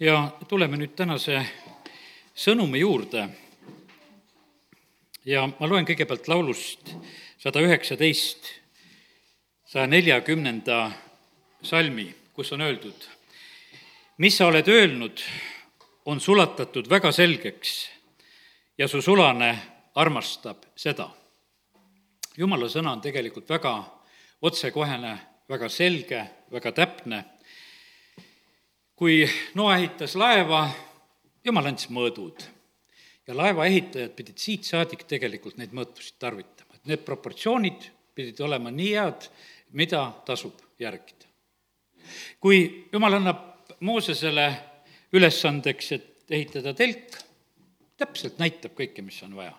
ja tuleme nüüd tänase sõnumi juurde. ja ma loen kõigepealt laulust sada üheksateist, saja neljakümnenda salmi, kus on öeldud, mis sa oled öelnud, on sulatatud väga selgeks ja su sulane armastab seda. jumala sõna on tegelikult väga otsekohene, väga selge, väga täpne kui Noa ehitas laeva, jumal andis mõõdud. ja laeva ehitajad pidid siit saadik tegelikult neid mõõtusid tarvitama, et need proportsioonid pidid olema nii head, mida tasub järgida. kui jumal annab Moosesele ülesandeks, et ehitada telk, täpselt näitab kõike, mis on vaja.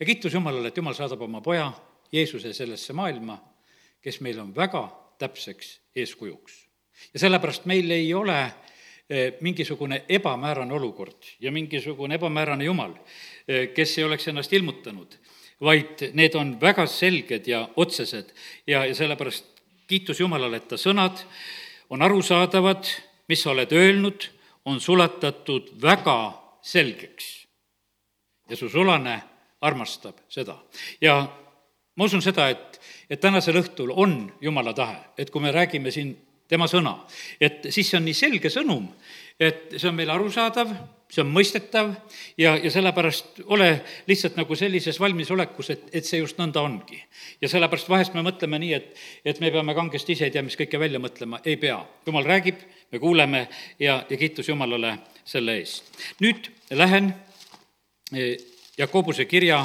ja kiitus Jumalale, et Jumal saadab oma poja Jeesuse sellesse maailma, kes meil on väga täpseks eeskujuks ja sellepärast meil ei ole eh, mingisugune ebamäärane olukord ja mingisugune ebamäärane jumal, eh, kes ei oleks ennast ilmutanud, vaid need on väga selged ja otsesed ja, ja sellepärast kiitus Jumalale, et ta sõnad on arusaadavad, mis sa oled öelnud, on sulatatud väga selgeks. ja su sulane armastab seda. ja ma usun seda, et, et tänasel õhtul on Jumala tahe, et kui me räägime siin tema sõna. et siis see on nii selge sõnum, et see on meile arusaadav, see on mõistetav ja, ja sellepärast ole lihtsalt nagu sellises valmisolekus, et, et see just nõnda ongi. ja sellepärast vahest me mõtleme nii, et, et me peame kangesti ise ei tea mis kõike välja mõtlema, ei pea. jumal räägib, me kuuleme ja, ja kiitus Jumalale selle eest. nüüd lähen e, Jakobuse kirja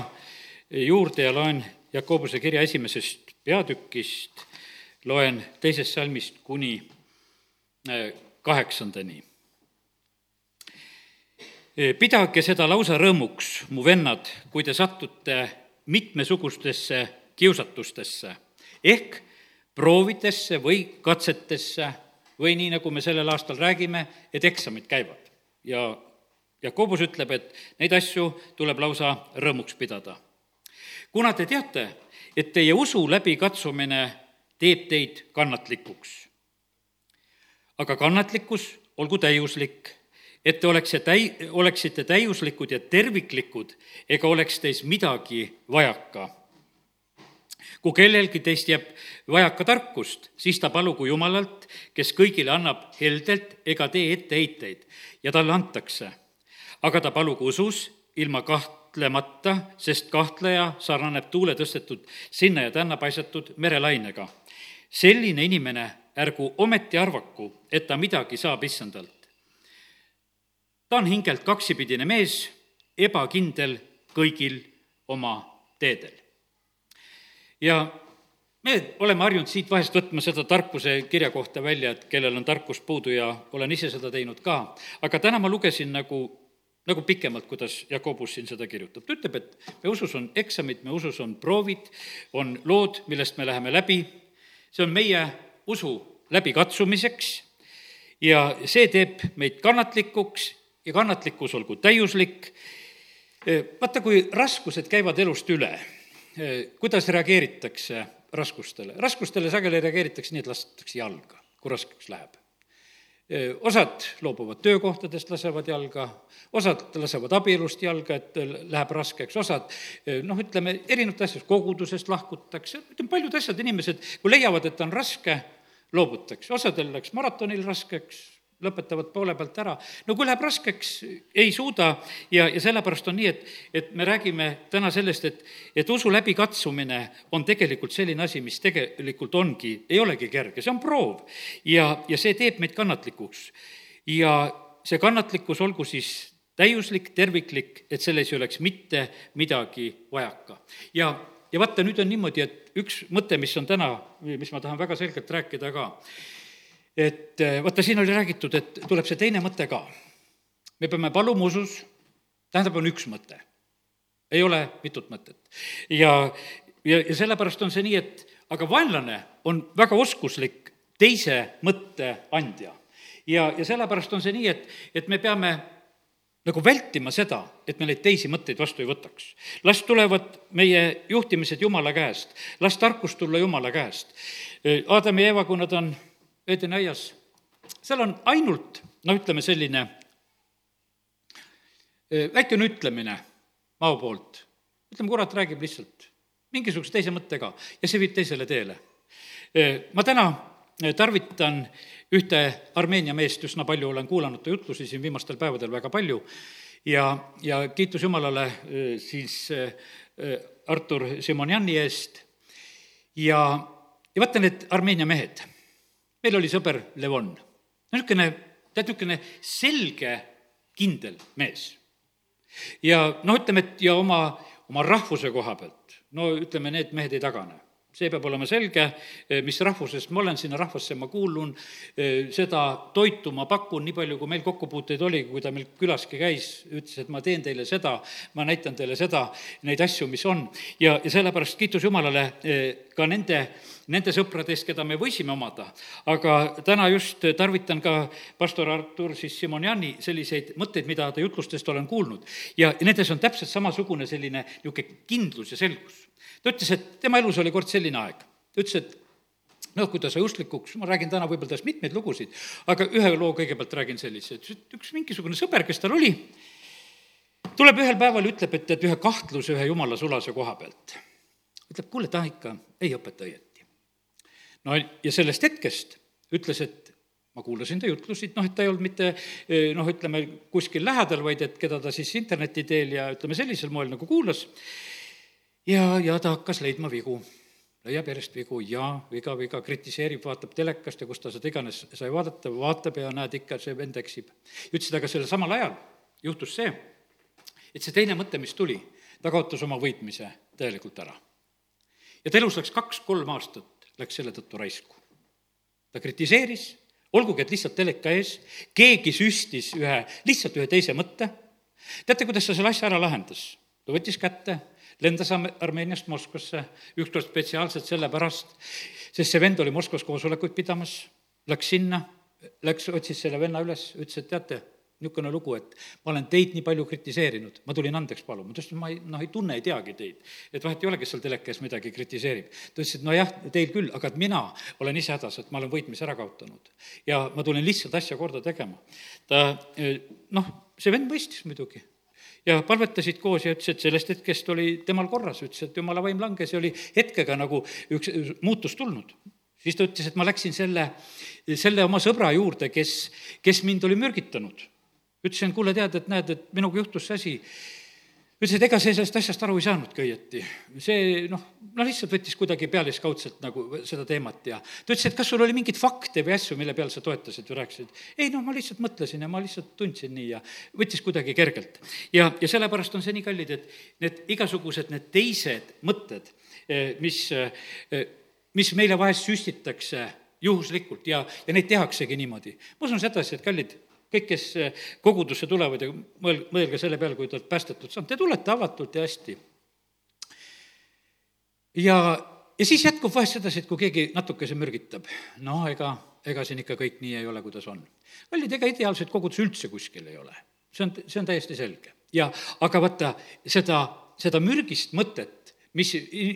juurde ja loen Jakobuse kirja esimesest peatükist loen teisest salmist kuni äh, kaheksandani. Pidage seda lausa rõõmuks, mu vennad, kui te satute mitmesugustesse kiusatustesse ehk proovidesse või katsetesse või nii, nagu me sellel aastal räägime, et eksamid käivad. ja Jakobus ütleb, et neid asju tuleb lausa rõõmuks pidada. kuna te teate, et teie usu läbikatsumine teeb teid kannatlikuks. aga kannatlikkus olgu täiuslik, et te oleks täi-, oleksite täiuslikud ja terviklikud ega oleks teis midagi vajaka. kui kellelgi teist jääb vajaka tarkust, siis ta palugu Jumalalt, kes kõigile annab heldelt ega tee etteheiteid ja talle antakse. aga ta palugu usus, ilma kahtlemata, sest kahtleja sarnaneb tuule tõstetud sinna ja tänna paisatud merelainega selline inimene ärgu ometi arvaku, et ta midagi saab issandalt. ta on hingelt kaksipidine mees, ebakindel kõigil oma teedel. ja me oleme harjunud siit vahest võtma seda tarkuse kirja kohta välja, et kellel on tarkust puudu ja olen ise seda teinud ka, aga täna ma lugesin nagu nagu pikemalt, kuidas Jakobus siin seda kirjutab. ta ütleb, et me usus on eksamid, me usus on proovid, on lood, millest me läheme läbi see on meie usu läbikatsumiseks ja see teeb meid kannatlikuks ja kannatlikkus olgu täiuslik. vaata, kui raskused käivad elust üle, kuidas reageeritakse raskustele? raskustele sageli reageeritakse nii, et lastakse jalga, kui raskeks läheb osad loobuvad töökohtadest, lasevad jalga, osad lasevad abielust jalga, et läheb raskeks, osad noh, ütleme, erinevat asjast, kogudusest lahkutakse, ütleme, paljud asjad, inimesed, kui leiavad, et on raske, loobutakse, osadel läks maratonil raskeks, lõpetavad poole pealt ära. no kui läheb raskeks, ei suuda ja, ja sellepärast on nii, et, et me räägime täna sellest, et, et usu läbikatsumine on tegelikult selline asi, mis tegelikult ongi, ei olegi kerge, see on proov. ja, ja see teeb meid kannatlikuks. ja see kannatlikkus olgu siis täiuslik, terviklik, et selles ei oleks mitte midagi vajaka. ja, ja vaata, nüüd on niimoodi, et üks mõte, mis on täna, mis ma tahan väga selgelt rääkida ka, et eh, vaata, siin oli räägitud, et tuleb see teine mõte ka. me peame paluma usus, tähendab, on üks mõte. ei ole mitut mõtet. ja, ja, ja sellepärast on see nii, et aga vaenlane on väga oskuslik teise mõtte andja. ja, ja sellepärast on see nii, et, et me peame nagu vältima seda, et me neid teisi mõtteid vastu ei võtaks. las tulevad meie juhtimised Jumala käest, las tarkus tulla Jumala käest. Aadam ja Eeva, kui nad on Edeni aias, seal on ainult no ütleme, selline väikene ütlemine Mao poolt, ütleme, kurat räägib lihtsalt mingisuguse teise mõttega ja see viib teisele teele. ma täna tarvitan ühte Armeenia meest, üsna palju olen kuulanud ta jutlusi siin viimastel päevadel väga palju, ja, ja kiitus Jumalale siis Artur Simonjani eest ja, ja vaata need Armeenia mehed. Meil oli sõber Levon, niisugune, tead, niisugune selge, kindel mees. Ja noh, ütleme, et ja oma, oma rahvuse koha pealt, no ütleme, need mehed ei tagane see peab olema selge, mis rahvusest ma olen, sinna rahvasse ma kuulun, seda toitu ma pakun, nii palju, kui meil kokkupuuteid oli, kui ta meil külaski käis, ütles, et ma teen teile seda, ma näitan teile seda, neid asju, mis on. ja, ja sellepärast kiitus Jumalale ka nende nende sõprade eest, keda me võisime omada. aga täna just tarvitan ka pastor Artur siis Simonjani selliseid mõtteid, mida ta jutlustest olen kuulnud. ja nendes on täpselt samasugune selline niisugune kindlus ja selgus. Ta ütles, et tema elus oli kord selline aeg, ta ütles, et noh, kui ta sai usklikuks, ma räägin täna võib-olla tast mitmeid lugusid, aga ühe loo kõigepealt räägin sellise, et üks mingisugune sõber, kes tal oli, tuleb ühel päeval ütleb, et tead, ühe kahtluse ühe jumala sulase koha pealt. ütleb, kuule, ta ikka ei õpeta õieti no ja sellest hetkest ütles, et ma kuulasin ta jutlusid, noh, et ta ei olnud mitte noh, ütleme kuskil lähedal, vaid et keda ta siis interneti teel ja ütleme, sellisel moel nagu kuulas. Ja, ja ta hakkas leidma vigu, leiab järjest vigu ja viga, viga, kritiseerib, vaatab telekast ja kus ta seda iganes sai vaadata, vaatab ja näed, ikka see vend eksib. ütles, et aga sellel samal ajal juhtus see, et see teine mõte, mis tuli, ta kaotas oma võitmise täielikult ära. ja ta elus läks kaks-kolm aastat läks selle tõttu raisku. ta kritiseeris, olgugi et lihtsalt teleka ees, keegi süstis ühe, lihtsalt ühe teise mõtte. teate, kuidas ta selle asja ära lahendas? ta võttis kätte, lendas Armeeniast Moskvasse, ükskord spetsiaalselt sellepärast, sest see vend oli Moskvas koosolekuid pidamas, läks sinna, läks, otsis selle venna üles, ütles, et teate, niisugune lugu, et ma olen teid nii palju kritiseerinud, ma tulin andeks paluma, ta ütles, et ma ei, noh, ei tunne, ei teagi teid. et vahet ei ole, kes seal telekas midagi kritiseerib. ta ütles, et nojah, teil küll, aga et mina olen ise hädas, et ma olen võitmise ära kaotanud. ja ma tulen lihtsalt asja korda tegema. ta noh, see vend mõistis muidugi ja palvetasid koos ja ütles, et sellest hetkest oli temal korras, ütles, et jumala vaim langes ja oli hetkega nagu üks muutus tulnud. siis ta ütles, et ma läksin selle, selle oma sõbra juurde, kes, kes mind oli mürgitanud ütlesin, kuule, tead, et näed, et minuga juhtus see asi. Ütles, et ega see sellest asjast aru ei saanudki õieti. see noh, no lihtsalt võttis kuidagi pealiskaudselt nagu seda teemat ja ta ütles, et kas sul oli mingeid fakte või asju, mille peal sa toetasid või rääkisid. ei noh, ma lihtsalt mõtlesin ja ma lihtsalt tundsin nii ja võttis kuidagi kergelt. ja, ja sellepärast on see nii kallid, et need igasugused need teised mõtted, eh, mis, eh, mis meile vahest süstitakse juhuslikult ja, ja neid tehaksegi niimoodi. ma usun sedasi, et kallid, kõik, kes eh, kogudusse tulevad ja mõel-, mõelge selle peale, kui te olete päästetud saanud, te tulete avatult ja hästi. ja, ja siis jätkub vahest sedasi, et kui keegi natukese mürgitab, no ega, ega siin ikka kõik nii ei ole, kuidas on. kallid, ega ideaalseid kogudusi üldse kuskil ei ole. see on, see on täiesti selge. ja aga vaata, seda, seda mürgist mõtet mis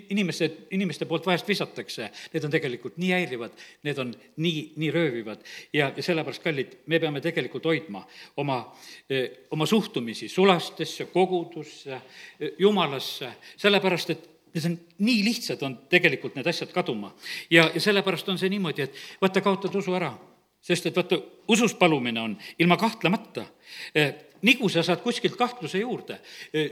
inimeste, inimeste poolt vahest visatakse, need on tegelikult nii häirivad, need on nii, nii röövivad. Ja, ja sellepärast, kallid, me peame tegelikult hoidma oma, eh, oma suhtumisi sulastesse, kogudusse, eh, jumalasse, sellepärast et need on nii lihtsad, on tegelikult need asjad kaduma. ja, ja sellepärast on see niimoodi, et vaata, kaotad usu ära, sest et vaata, usus palumine on ilma kahtlemata kui sa saad kuskilt kahtluse juurde,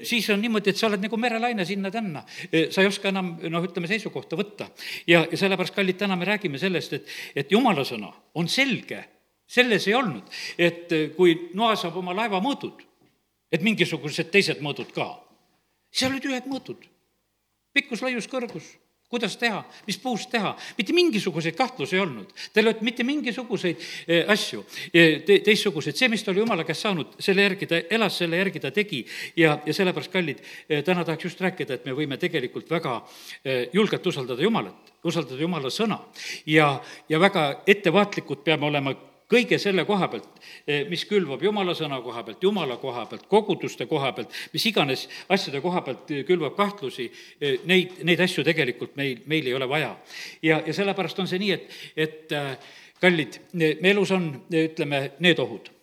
siis on niimoodi, et sa oled nagu merelaine sinna-tänna. Sa ei oska enam, noh, ütleme, seisukohta võtta. ja, sellepärast, kallid, täna me räägime sellest, et, et jumala sõna on selge, selles ei olnud, et kui Noa saab oma laeva mõõdud, et mingisugused teised mõõdud ka, seal olid ühed mõõdud, pikkus, laius, kõrgus kuidas teha, mis puust teha, mitte mingisuguseid kahtlusi ei olnud. Teil ei olnud mitte mingisuguseid eh, asju eh, te, teistsuguseid, see, mis ta oli jumala käest saanud, selle järgi ta elas, selle järgi ta tegi. Ja, ja sellepärast, kallid, eh, täna tahaks just rääkida, et me võime tegelikult väga julgelt usaldada Jumalat, usaldada Jumala sõna. Ja, ja väga ettevaatlikud peame olema kõige selle koha pealt, eh, mis külvab jumala sõna koha pealt, jumala koha pealt, koguduste koha pealt, mis iganes asjade koha pealt eh, külvab kahtlusi, eh, neid, neid asju tegelikult meil, meil ei ole vaja. ja, ja sellepärast on see nii, et, et kallid, me elus on, ütleme, need ohud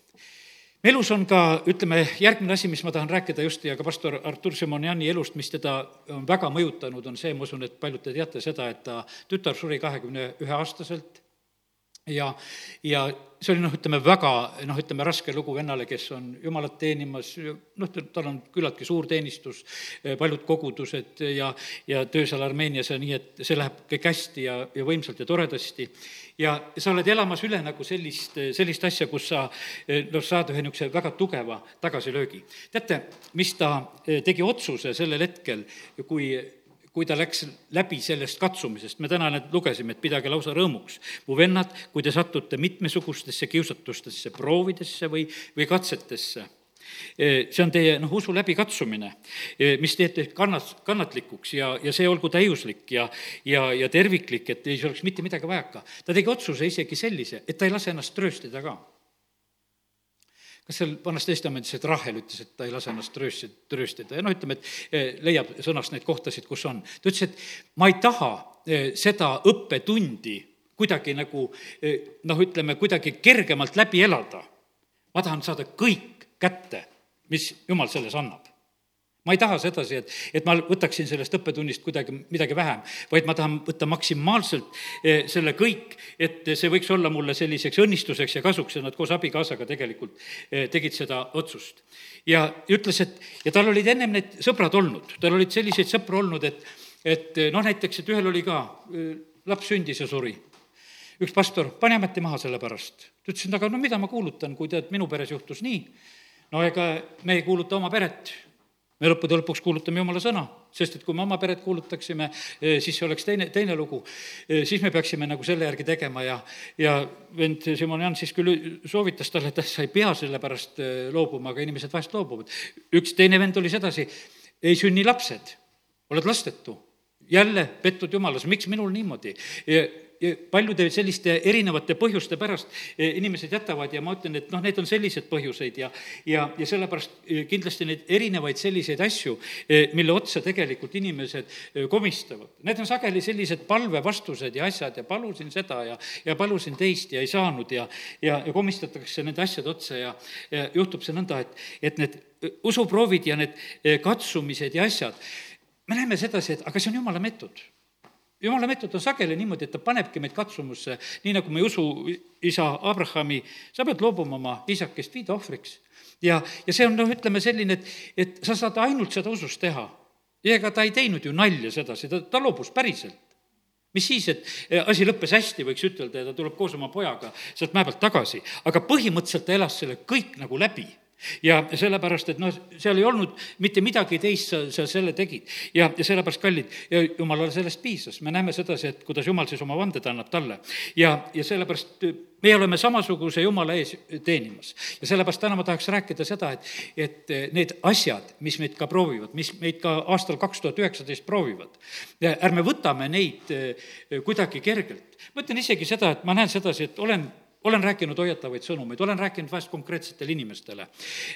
elus on ka, ütleme, järgmine asi, mis ma tahan rääkida just ja ka pastor Artur Simonjani elust, mis teda on väga mõjutanud, on see, ma usun, et paljud te teate seda, et ta tütar suri kahekümne ühe aastaselt ja, ja see oli noh, ütleme väga noh, ütleme raske lugu vennale, kes on jumalat teenimas, noh, tal on küllaltki suur teenistus, paljud kogudused ja, ja töö seal Armeenias ja nii, et see läheb kõik hästi ja, ja võimsalt ja toredasti. ja sa oled elamas üle nagu sellist, sellist asja, kus sa noh, saad ühe niisuguse väga tugeva tagasilöögi. teate, mis ta tegi otsuse sellel hetkel, kui kui ta läks läbi sellest katsumisest, me täna need lugesime, et pidage lausa rõõmuks. mu vennad, kui te satute mitmesugustesse kiusatustesse, proovidesse või, või katsetesse see on teie noh, usu läbikatsumine, mis teeb teid kannat-, kannatlikuks ja, ja see olgu täiuslik ja, ja, ja terviklik, et ei oleks mitte midagi vajaka. ta tegi otsuse isegi sellise, et ta ei lase ennast trööstida ka kas seal Vanas Testamendis, et Rahel ütles, et ta ei lase ennast tröösti, trööstida ja noh, ütleme, et eh, leiab sõnast neid kohtasid, kus on. ta ütles, et ma ei taha eh, seda õppetundi kuidagi nagu eh, noh, ütleme, kuidagi kergemalt läbi elada. ma tahan saada kõik kätte, mis Jumal selles annab ma ei taha sedasi, et, et ma võtaksin sellest õppetunnist kuidagi midagi vähem, vaid ma tahan võtta maksimaalselt eh, selle kõik, et see võiks olla mulle selliseks õnnistuseks ja kasuks ja nad koos abikaasaga tegelikult eh, tegid seda otsust. ja ütles, et ja tal olid ennem need sõbrad olnud, tal olid selliseid sõpru olnud, et, et eh, noh, näiteks, et ühel oli ka, laps sündis ja suri üks pastor pani ameti maha selle pärast. ta ütles, et aga no mida ma kuulutan, kui tead, minu peres juhtus nii. no ega me ei kuuluta oma peret me lõppude lõpuks kuulutame jumala sõna, sest et kui me oma peret kuulutaksime, eh, siis see oleks teine, teine lugu. Eh, siis me peaksime nagu selle järgi tegema ja, ja vend Simon Jan siis küll soovitas talle, et sa ei pea selle pärast eh, loobuma, aga inimesed vahest loobuvad. üks teine vend oli sedasi, ei sünni lapsed, oled lastetu jälle pettud jumalas, miks minul niimoodi? Paljude selliste erinevate põhjuste pärast eh, inimesed jätavad ja ma ütlen, et noh, need on sellised põhjuseid ja, ja, ja sellepärast eh, kindlasti neid erinevaid selliseid asju, eh, mille otsa tegelikult inimesed komistavad. Need on sageli sellised palvevastused ja asjad ja palusin seda ja, ja palusin teist ja ei saanud ja, ja, ja komistatakse nende asjade otsa ja, ja juhtub see nõnda, et, et need usuproovid ja need katsumised ja asjad, me näeme sedasi, et aga see on jumala meetod jumala meetod on sageli niimoodi, et ta panebki meid katsumusse, nii nagu me usu isa Abrahami, sa pead loobuma oma isakest, viida ohvriks. ja, ja see on noh, ütleme selline, et, et sa saad ainult seda usus teha. ja ega ta ei teinud ju nalja sedasi, ta, ta loobus päriselt mis siis, et eh, asi lõppes hästi, võiks ütelda, ja ta tuleb koos oma pojaga sealt mäe pealt tagasi, aga põhimõtteliselt ta elas selle kõik nagu läbi ja sellepärast, et noh, seal ei olnud mitte midagi teist, sa, sa selle tegid. ja, ja sellepärast, kallid, jumalale sellest piisas, me näeme sedasi, et kuidas jumal siis oma vanded annab talle. ja, ja sellepärast meie oleme samasuguse Jumala ees teenimas. ja sellepärast täna ma tahaks rääkida seda, et, et need asjad, mis meid ka proovivad, mis meid ka aastal kaks tuhat üheksateist proovivad, ärme võtame neid eh, kuidagi kergelt. ma ütlen isegi seda, et ma näen sedasi, et olen olen rääkinud hoiatavaid sõnumeid, olen rääkinud vahest konkreetsetele inimestele.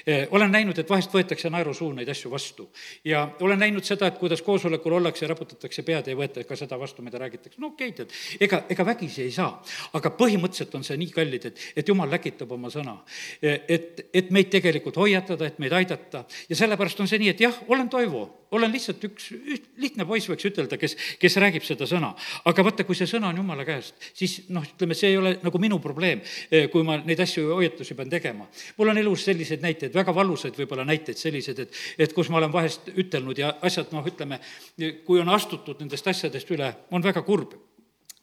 Eh, olen näinud, et vahest võetakse naerusuun neid asju vastu. ja olen näinud seda, et kuidas koosolekul ollakse, raputatakse pead ja ei võeta ka seda vastu, mida räägitakse. no okei okay,, tead, ega, ega vägisi ei saa. aga põhimõtteliselt on see nii kallid, et, et jumal läkitab oma sõna. Eh, et, et meid tegelikult hoiatada, et meid aidata ja sellepärast on see nii, et jah, olen Toivo, olen lihtsalt üks, üks lihtne poiss, võiks ütelda, kes, kes räägib seda sõna. aga vaata, kui see sõna on jumala käest, siis noh, ütleme, see ei ole nagu minu probleem probleem, eh, kui ma neid asju ja hoiatusi pean tegema. mul on elus selliseid näiteid, väga valusaid võib-olla näiteid selliseid, et, et kus ma olen vahest ütelnud ja asjad, noh, ütleme, kui on astutud nendest asjadest üle, on väga kurb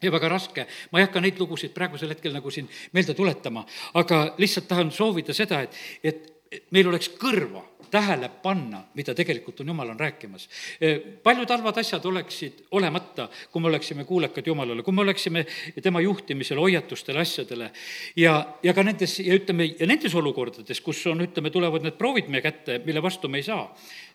ja väga raske, ma ei hakka neid lugusid praegusel hetkel nagu siin meelde tuletama, aga lihtsalt tahan soovida seda, et, et meil oleks kõrva tähele panna, mida tegelikult on Jumal on rääkimas. paljud halvad asjad oleksid olemata, kui me oleksime kuulekad Jumalale, kui me oleksime tema juhtimisel, hoiatustele, asjadele ja, ja ka nendes, ja ütleme, ja nendes olukordades, kus on, ütleme, tulevad need proovid meie kätte, mille vastu me ei saa,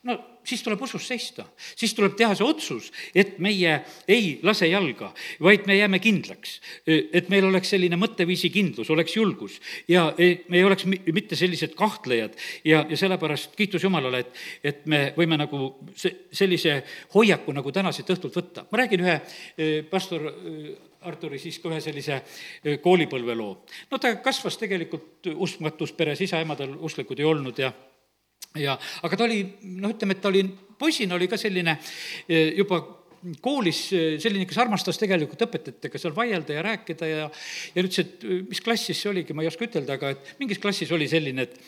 no siis tuleb usus seista, siis tuleb teha see otsus, et meie ei lase jalga, vaid me jääme kindlaks. et meil oleks selline mõtteviisi kindlus, oleks julgus ja me ei oleks mitte sellised kahtlejad ja, ja sellepärast kiitus Jumalale, et, et me võime nagu se-, sellise hoiaku nagu täna siit õhtult võtta. ma räägin ühe pastor Arturi siis ka ühe sellise eh, koolipõlveloo. no ta kasvas tegelikult uskmatus peres, isa-emadel usklikud ei olnud ja ja, aga ta oli, noh, ütleme, et ta oli, poisina oli ka selline eh, juba koolis eh, selline, kes armastas tegelikult õpetajatega seal vaielda ja rääkida ja, ja ütles, et mis klassis see oligi, ma ei oska ütelda, aga et mingis klassis oli selline, et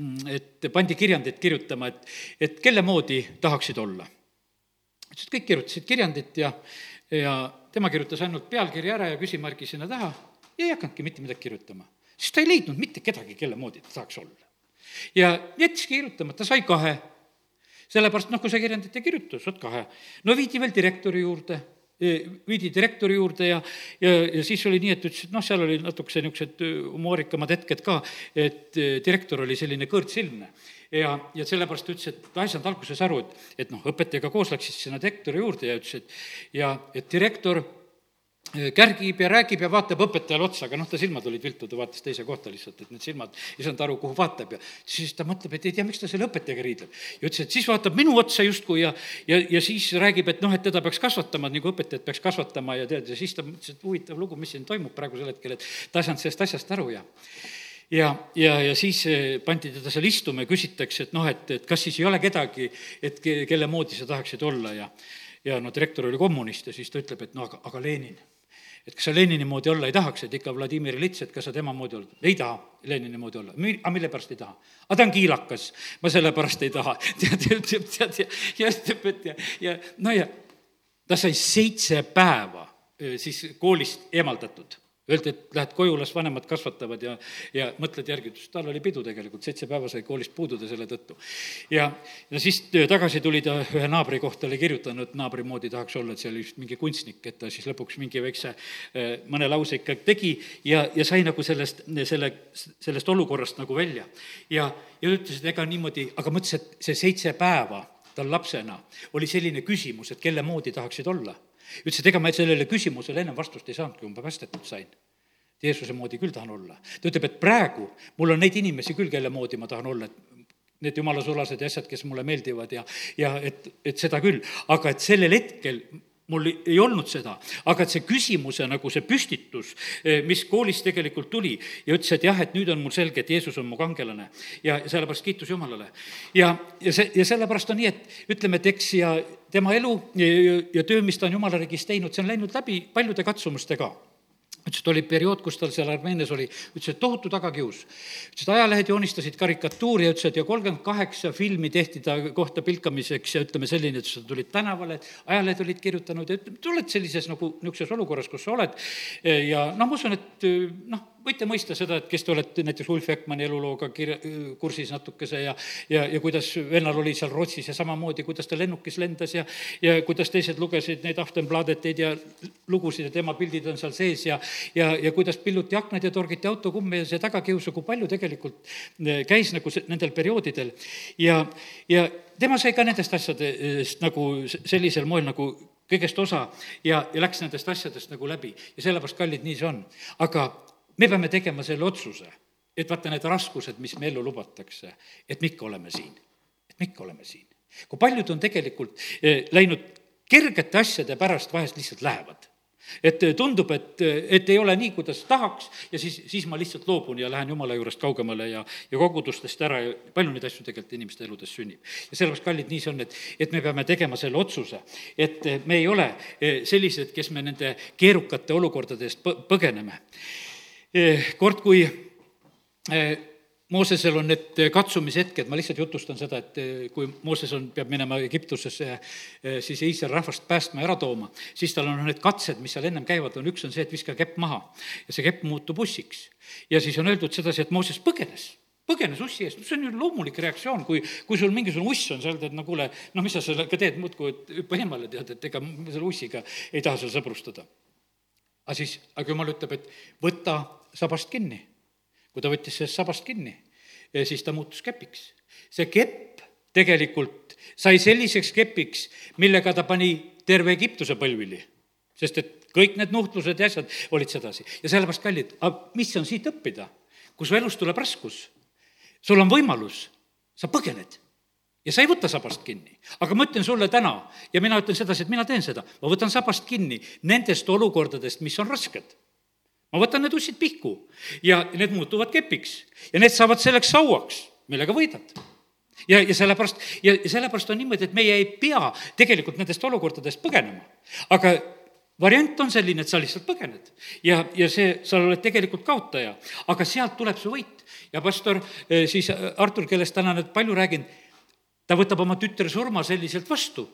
mm, et pandi kirjandit kirjutama, et, et kelle moodi tahaksid olla. ütles, et kõik kirjutasid kirjandit ja, ja tema kirjutas ainult pealkirja ära ja küsimärgi sinna taha ja ei hakanudki mitte midagi kirjutama. sest ta ei leidnud mitte kedagi, kelle moodi ta tahaks olla. Ja jättiski kirjutamata, sai kahe. sellepärast noh, kui sa kirjandit ei kirjuta, saad kahe. no viidi veel direktori juurde viidi direktori juurde ja, ja, ja siis oli nii, et ütles, et noh, seal oli natukese niisugused humoorikamad hetked ka, et direktor oli selline kõõrtsilmne ja, ja sellepärast ütles, et ta ei saanud alguses aru, et, et noh, õpetajaga koos läks siis sinna direktori juurde ja ütles, et ja, et direktor kärgib ja räägib ja vaatab õpetajale otsa, aga noh, ta silmad olid viltu, ta vaatas teise kohta lihtsalt, et need silmad ei saanud aru, kuhu vaatab ja siis ta mõtleb, et ei tea, miks ta selle õpetajaga riidleb. ja ütles, et siis vaatab minu otsa justkui ja, ja, ja siis räägib, et noh, et teda peaks kasvatama, nagu õpetajat peaks kasvatama ja tead, ja siis ta mõtles, et huvitav lugu, mis siin toimub praegusel hetkel, et ta ei saanud sellest asjast aru ja ja, ja, ja siis eh, pandi teda seal istuma ja küsitakse, et noh, et, et kas siis ei ole kedagi, et ke-, kelle moodi sa tahaksid olla ja ja no direktor oli kommunist ja siis ta ütleb, et no aga, aga Lenin. Et kas sa Lenini moodi olla ei tahaks, et ikka Vladimir Ilits, et kas sa tema moodi olla, ei taha Lenini moodi olla, aga mille pärast ei taha? aga ta on kiilakas, ma sellepärast ei taha, tead, ütleb, tead, ja, ütleb, et ja, ja no ja ta sai seitse päeva siis koolist eemaldatud Öeldi, et lähed koju, las vanemad kasvatavad ja, ja mõtled järgi, ütles, tal oli pidu tegelikult, seitse päeva sai koolist puududa selle tõttu. ja, ja siis tagasi tuli ta ühe naabri kohta, oli kirjutanud, naabri moodi tahaks olla, et see oli vist mingi kunstnik, et ta siis lõpuks mingi väikse eh, mõne lause ikka tegi ja, ja sai nagu sellest, selle, sellest olukorrast nagu välja. ja, ja ütles, et ega niimoodi, aga mõtles, et see seitse päeva tal lapsena oli selline küsimus, et kelle moodi tahaksid olla ütles, et ega ma sellele küsimusele ennem vastust ei saanudki, kui ma päästetud sain. Jeesuse moodi küll tahan olla. ta ütleb, et praegu mul on neid inimesi küll, kelle moodi ma tahan olla, et need jumala sulased ja asjad, kes mulle meeldivad ja, ja et, et seda küll, aga et sellel hetkel mul ei olnud seda, aga et see küsimuse nagu see püstitus, eh, mis koolis tegelikult tuli ja ütles, et jah, et nüüd on mul selge, et Jeesus on mu kangelane. Ja sellepärast kiitus Jumalale. ja, ja see, ja sellepärast on nii, et ütleme, et eks ja tema elu ja, ja, töö, mis ta on Jumala riigis teinud, see on läinud läbi paljude katsumuste ka ütles, et oli periood, kus tal seal Armeenias oli, ütles, et tohutu tagakius. ütles, et ajalehed joonistasid karikatuuri ja ütles, et ja kolmkümmend kaheksa filmi tehti ta kohta pilkamiseks ja ütleme selline, et sa tulid tänavale, ajalehed olid kirjutanud ja ütleme, sa oled sellises nagu niisuguses olukorras, kus sa oled ja noh, ma usun, et noh, võite mõista seda, et kes te olete näiteks Ulf Ekmani elulooga kir-, kursis natukese ja ja, ja kuidas vennal oli seal Rootsis ja samamoodi, kuidas ta lennukis lendas ja ja kuidas teised lugesid neid Aftenbladeteid ja lugusid ja tema pildid on seal sees ja ja, ja kuidas pilluti aknad ja torgiti autokumme ja see tagakiusu, kui palju tegelikult eh, käis nagu nendel perioodidel. ja, ja tema sai ka nendest asjadest nagu sellisel moel nagu kõigest osa ja, ja läks nendest asjadest nagu läbi ja sellepärast, kallid, nii see on. aga me peame tegema selle otsuse, et vaata need raskused, mis me ellu lubatakse, et me ikka oleme siin, et me ikka oleme siin. kui paljud on tegelikult eh, läinud kergete asjade pärast vahest lihtsalt lähevad et eh, tundub, et, eh, et ei ole nii, kuidas tahaks ja siis, siis ma lihtsalt loobun ja lähen jumala juurest kaugemale ja, ja kogudustest ära ja palju neid asju tegelikult inimeste eludes sünnib. ja sellepärast, kallid, nii see on, et, et me peame tegema selle otsuse, et me ei ole sellised, kes me nende keerukate olukordade eest põgeneme kord, kui eh, Moosesel on need katsumishetked, ma lihtsalt jutustan seda, et eh, kui Mooses on, peab minema Egiptusesse siis Iisraeli rahvast päästma ära tooma, siis tal on need katsed, mis seal ennem käivad, on üks on see, et viska kepp maha ja see kepp muutub ussiks. ja siis on öeldud sedasi, et Mooses põgenes põgenes ussi eest, see on ju loomulik reaktsioon, kui, kui sul mingisugune uss on seal, tead, no kuule, no mis sa sellega teed, muudkui, hüppa eemale, tead, et ega selle ussiga ei taha seal sõbrustada. aga siis, aga jumal ütleb, et võta sabast kinni. kui ta võttis sellest sabast kinni, siis ta muutus kepiks. see kepp tegelikult sai selliseks kepiks, millega ta pani terve Egiptuse põlvili. sest et kõik need nuhtlused ja asjad olid sedasi. ja sellepärast, kallid, aga mis on siit õppida? kui su elus tuleb raskus, sul on võimalus, sa põgened ja sa ei võta sabast kinni. aga ma ütlen sulle täna ja mina ütlen sedasi, et mina teen seda, ma võtan sabast kinni nendest olukordadest, mis on rasked. Ma võtan need ussid pihku ja need muutuvad kepiks ja need saavad selleks sauaks, millega võidad ja, ja sellepärast, ja, sellepärast on niimoodi, et meie ei pea tegelikult nendest olukordadest põgenema. aga variant on selline, et sa lihtsalt põgened ja, ja see, sa oled tegelikult kaotaja, aga sealt tuleb see võit. ja pastor eh, siis Artur, kellest täna nüüd palju räägin, ta võtab oma tütre surma selliselt vastu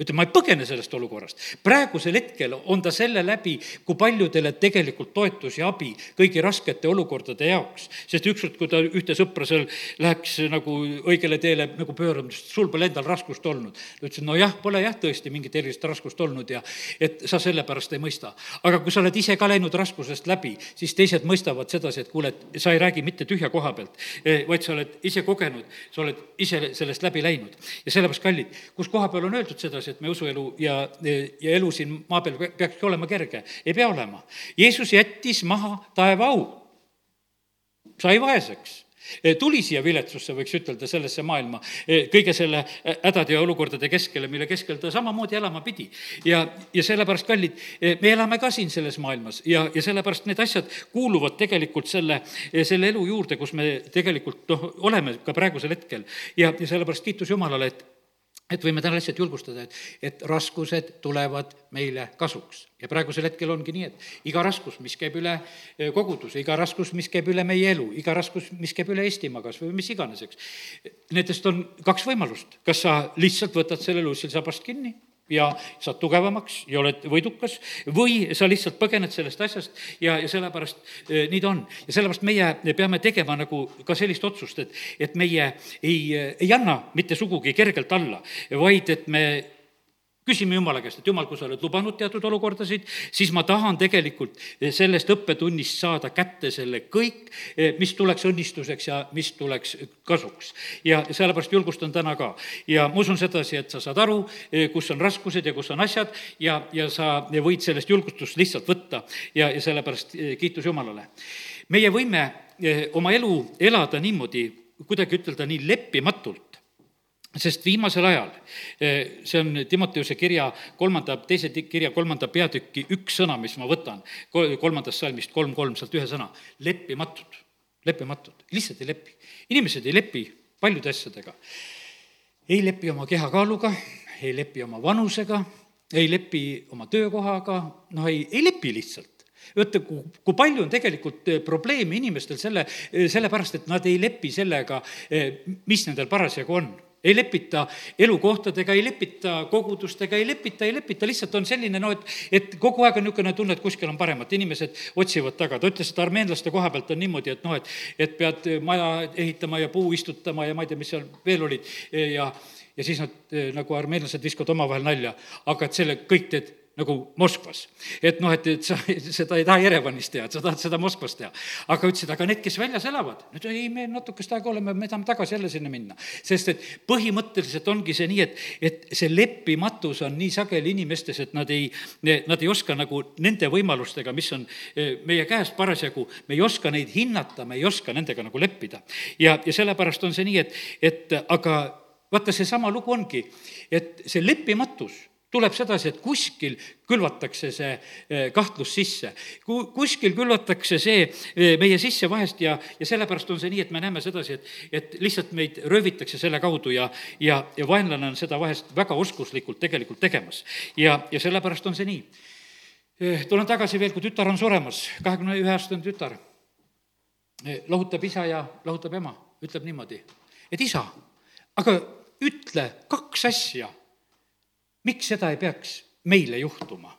ütleb, ma ei põgene sellest olukorrast. praegusel hetkel on ta selle läbi, kui paljudele tegelikult toetus ja abi kõigi raskete olukordade jaoks. sest ükskord, kui ta ühte sõpra seal läheks nagu õigele teele nagu pöörama, sest sul pole endal raskust olnud. ta ütles, et nojah, pole jah tõesti mingit erilist raskust olnud ja et sa sellepärast ei mõista. aga kui sa oled ise ka läinud raskusest läbi, siis teised mõistavad sedasi, et kuule, et sa ei räägi mitte tühja koha pealt, eh, vaid sa oled ise kogenud, sa oled ise sellest läbi läinud. ja sellepärast, kallid, kus koha peal on öeldud sedasi, et me usuelu ja, ja elu siin maa peal peakski olema kerge. ei pea olema. Jeesus jättis maha taeva au, sai vaeseks tuli siia viletsusse, võiks ütelda, sellesse maailma, kõige selle hädade ja olukordade keskele, mille keskel ta samamoodi elama pidi. ja, ja sellepärast, kallid, me elame ka siin selles maailmas ja, ja sellepärast need asjad kuuluvad tegelikult selle, selle elu juurde, kus me tegelikult noh, oleme ka praegusel hetkel. ja, ja sellepärast kiitus Jumalale, et et võime täna lihtsalt julgustada, et, et raskused tulevad meile kasuks. ja praegusel hetkel ongi nii, et iga raskus, mis käib üle eh, koguduse, iga raskus, mis käib üle meie elu, iga raskus, mis käib üle Eestimaa kas või mis iganes, eks, nendest on kaks võimalust. kas sa lihtsalt võtad selle luussil sabast kinni ja saad tugevamaks ja oled võidukas või sa lihtsalt põgened sellest asjast ja, ja sellepärast e, nii ta on. ja sellepärast meie peame tegema nagu ka sellist otsust, et, et meie ei, ei anna mitte sugugi kergelt alla, vaid et me küsime Jumala käest, et Jumal, kui sa oled lubanud teatud olukordasid, siis ma tahan tegelikult sellest õppetunnist saada kätte selle kõik, mis tuleks õnnistuseks ja mis tuleks kasuks. ja sellepärast julgustan täna ka. ja ma usun sedasi, et sa saad aru, kus on raskused ja kus on asjad ja, ja sa võid sellest julgustust lihtsalt võtta ja, ja sellepärast kiitus Jumalale. meie võime eh, oma elu elada niimoodi, kuidagi ütelda nii leppimatult, sest viimasel ajal, eh, see on Timoteuse kirja kolmanda, teise kirja kolmanda peatüki üks sõna, mis ma võtan, kolmandast salmist kolm, kolm, sealt ühe sõna, leppimatud, leppimatud, lihtsalt ei lepi. inimesed ei lepi paljude asjadega. ei lepi oma kehakaaluga, ei lepi oma vanusega, ei lepi oma töökohaga, noh, ei, ei lepi lihtsalt. Vaata, kui palju on tegelikult eh, probleeme inimestel selle, eh, sellepärast, et nad ei lepi sellega, mis nendel parasjagu on ei lepita elukohtadega, ei lepita kogudustega, ei lepita, ei lepita, lihtsalt on selline noh, et, et kogu aeg on niisugune tunne, et kuskil on paremat, inimesed otsivad taga. ta ütles, et armeenlaste koha pealt on niimoodi, et noh, et, et pead maja ehitama ja puu istutama ja ma ei tea, mis seal veel olid. Ja ja siis nad nagu armeenlased viskavad omavahel nalja, aga et selle kõik teed nagu Moskvas. et noh, et, et sa seda ei taha Jerevanis teha, et sa tahad seda Moskvas teha. aga ütlesid, aga need, kes väljas elavad, no ei, me natukest aega oleme, me tahame tagasi jälle sinna minna. sest et põhimõtteliselt ongi see nii, et, et see leppimatus on nii sageli inimestes, et nad ei, nad ei oska nagu nende võimalustega, mis on eh, meie käes parasjagu, me ei oska neid hinnata, me ei oska nendega nagu leppida. ja, ja sellepärast on see nii, et, et aga vaata, seesama lugu ongi, et see leppimatus tuleb sedasi, et kuskil külvatakse see eh, kahtlus sisse. Ku-, kuskil külvatakse see eh, meie sisse vahest ja, ja sellepärast on see nii, et me näeme sedasi, et, et lihtsalt meid röövitakse selle kaudu ja, ja, ja vaenlane on seda vahest väga oskuslikult tegelikult tegemas. ja, ja sellepärast on see nii. Eh, tulen tagasi veel, kui tütar on suremas, kahekümne ühe aastane tütar, lohutab isa ja lohutab ema, ütleb niimoodi, et isa, aga ütle kaks asja miks seda ei peaks meile juhtuma?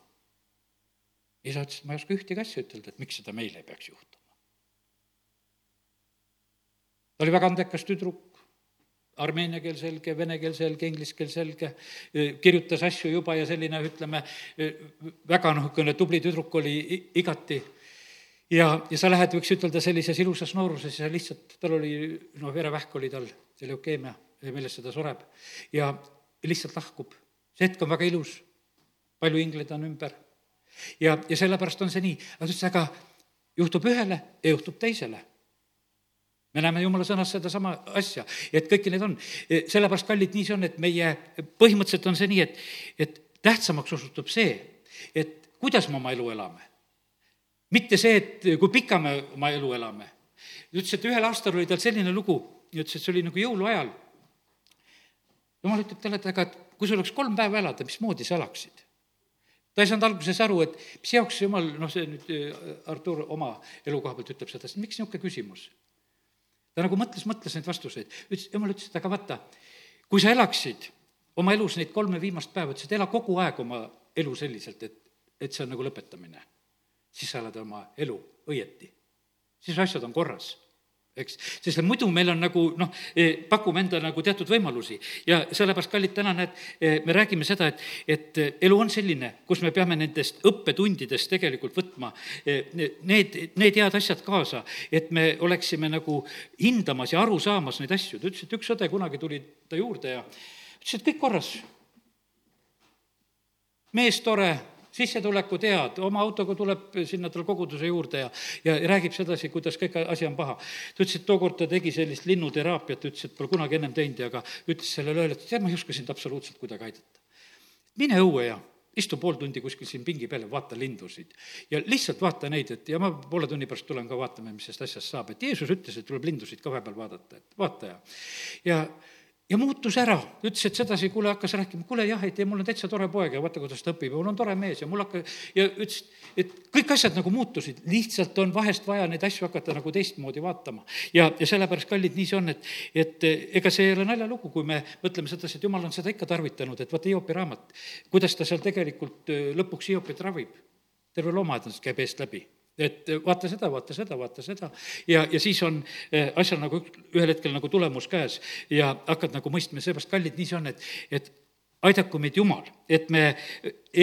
isa ütles, et ma ei oska ühtegi asja ütelda, et miks seda meile ei peaks juhtuma. ta oli väga andekas tüdruk, armeenia keel selge, vene keel selge, inglise keel selge, kirjutas asju juba ja selline, ütleme, väga noh, niisugune tubli tüdruk oli igati ja, ja sa lähed, võiks ütelda, sellises ilusas nooruses ja lihtsalt, tal oli, noh, verevähk oli tal, see leukeemia, millest ta sureb. ja lihtsalt lahkub see hetk on väga ilus, palju ingleid on ümber. ja, ja sellepärast on see nii, aga ta ütles, aga juhtub ühele ja juhtub teisele. me näeme jumala sõnas sedasama asja, et kõiki neid on. sellepärast, kallid, nii see on, et meie, põhimõtteliselt on see nii, et, et tähtsamaks osutub see, et kuidas me oma elu elame. mitte see, et kui pika me oma elu elame. ütles, et ühel aastal oli tal selline lugu, ütles, et see oli nagu jõuluajal. jumal ütleb talle, et aga et kui sul oleks kolm päeva elada, mismoodi sa elaksid? ta ei saanud alguses aru, et mis jaoks jumal, noh, see nüüd Artur oma elu koha pealt ütleb seda, miks niisugune küsimus? ta nagu mõtles, mõtles neid vastuseid, ütles, jumal ütles, et aga vaata, kui sa elaksid oma elus neid kolme viimast päeva, ütles, et ela kogu aeg oma elu selliselt, et, et see on nagu lõpetamine. siis sa elad oma elu õieti. siis asjad on korras eks, sest muidu meil on nagu noh, e, pakume endale nagu teatud võimalusi ja sellepärast, kallid, täna näed, e, me räägime seda, et, et elu on selline, kus me peame nendest õppetundidest tegelikult võtma need, need head asjad kaasa, et me oleksime nagu hindamas ja aru saamas neid asju. ta ütles, et üks õde kunagi tuli ta juurde ja ütles, et kõik korras. mees tore sissetulekud head, oma autoga tuleb sinna tal koguduse juurde ja, ja räägib sedasi, kuidas kõik asi on paha. ta ütles, et tookord ta tegi sellist linnuteraapiat, ütles, et pole kunagi ennem teinud ja aga ütles sellele õele, et tead, ma ei oska sind absoluutselt kuidagi aidata. mine õue ja istu pool tundi kuskil siin pingi peal ja vaata lindusid. ja lihtsalt vaata neid, et ja ma poole tunni pärast tulen ka vaatame, mis sellest asjast saab, et Jeesus ütles, et tuleb lindusid ka vahepeal vaadata, et vaata ja, ja ja muutus ära, ütles, et sedasi, kuule, hakkas rääkima, kuule jah, et ei, mul on täitsa tore poeg ja vaata, kuidas ta õpib ja mul on tore mees ja mul hakka-, ja ütles, et kõik asjad nagu muutusid, lihtsalt on vahest vaja neid asju hakata nagu teistmoodi vaatama. ja, ja sellepärast, kallid, nii see on, et, et ega see ei ole naljalugu, kui me mõtleme sedasi, et jumal on seda ikka tarvitanud, et vaata Hiopi raamat, kuidas ta seal tegelikult lõpuks Hiopit ravib. terve loomaaed käib eest läbi et vaata seda, vaata seda, vaata seda ja, ja siis on eh, asjal nagu ühel hetkel nagu tulemus käes ja hakkad nagu mõistma, seepärast kallid, nii see on, et, et aidaku meid Jumal, et me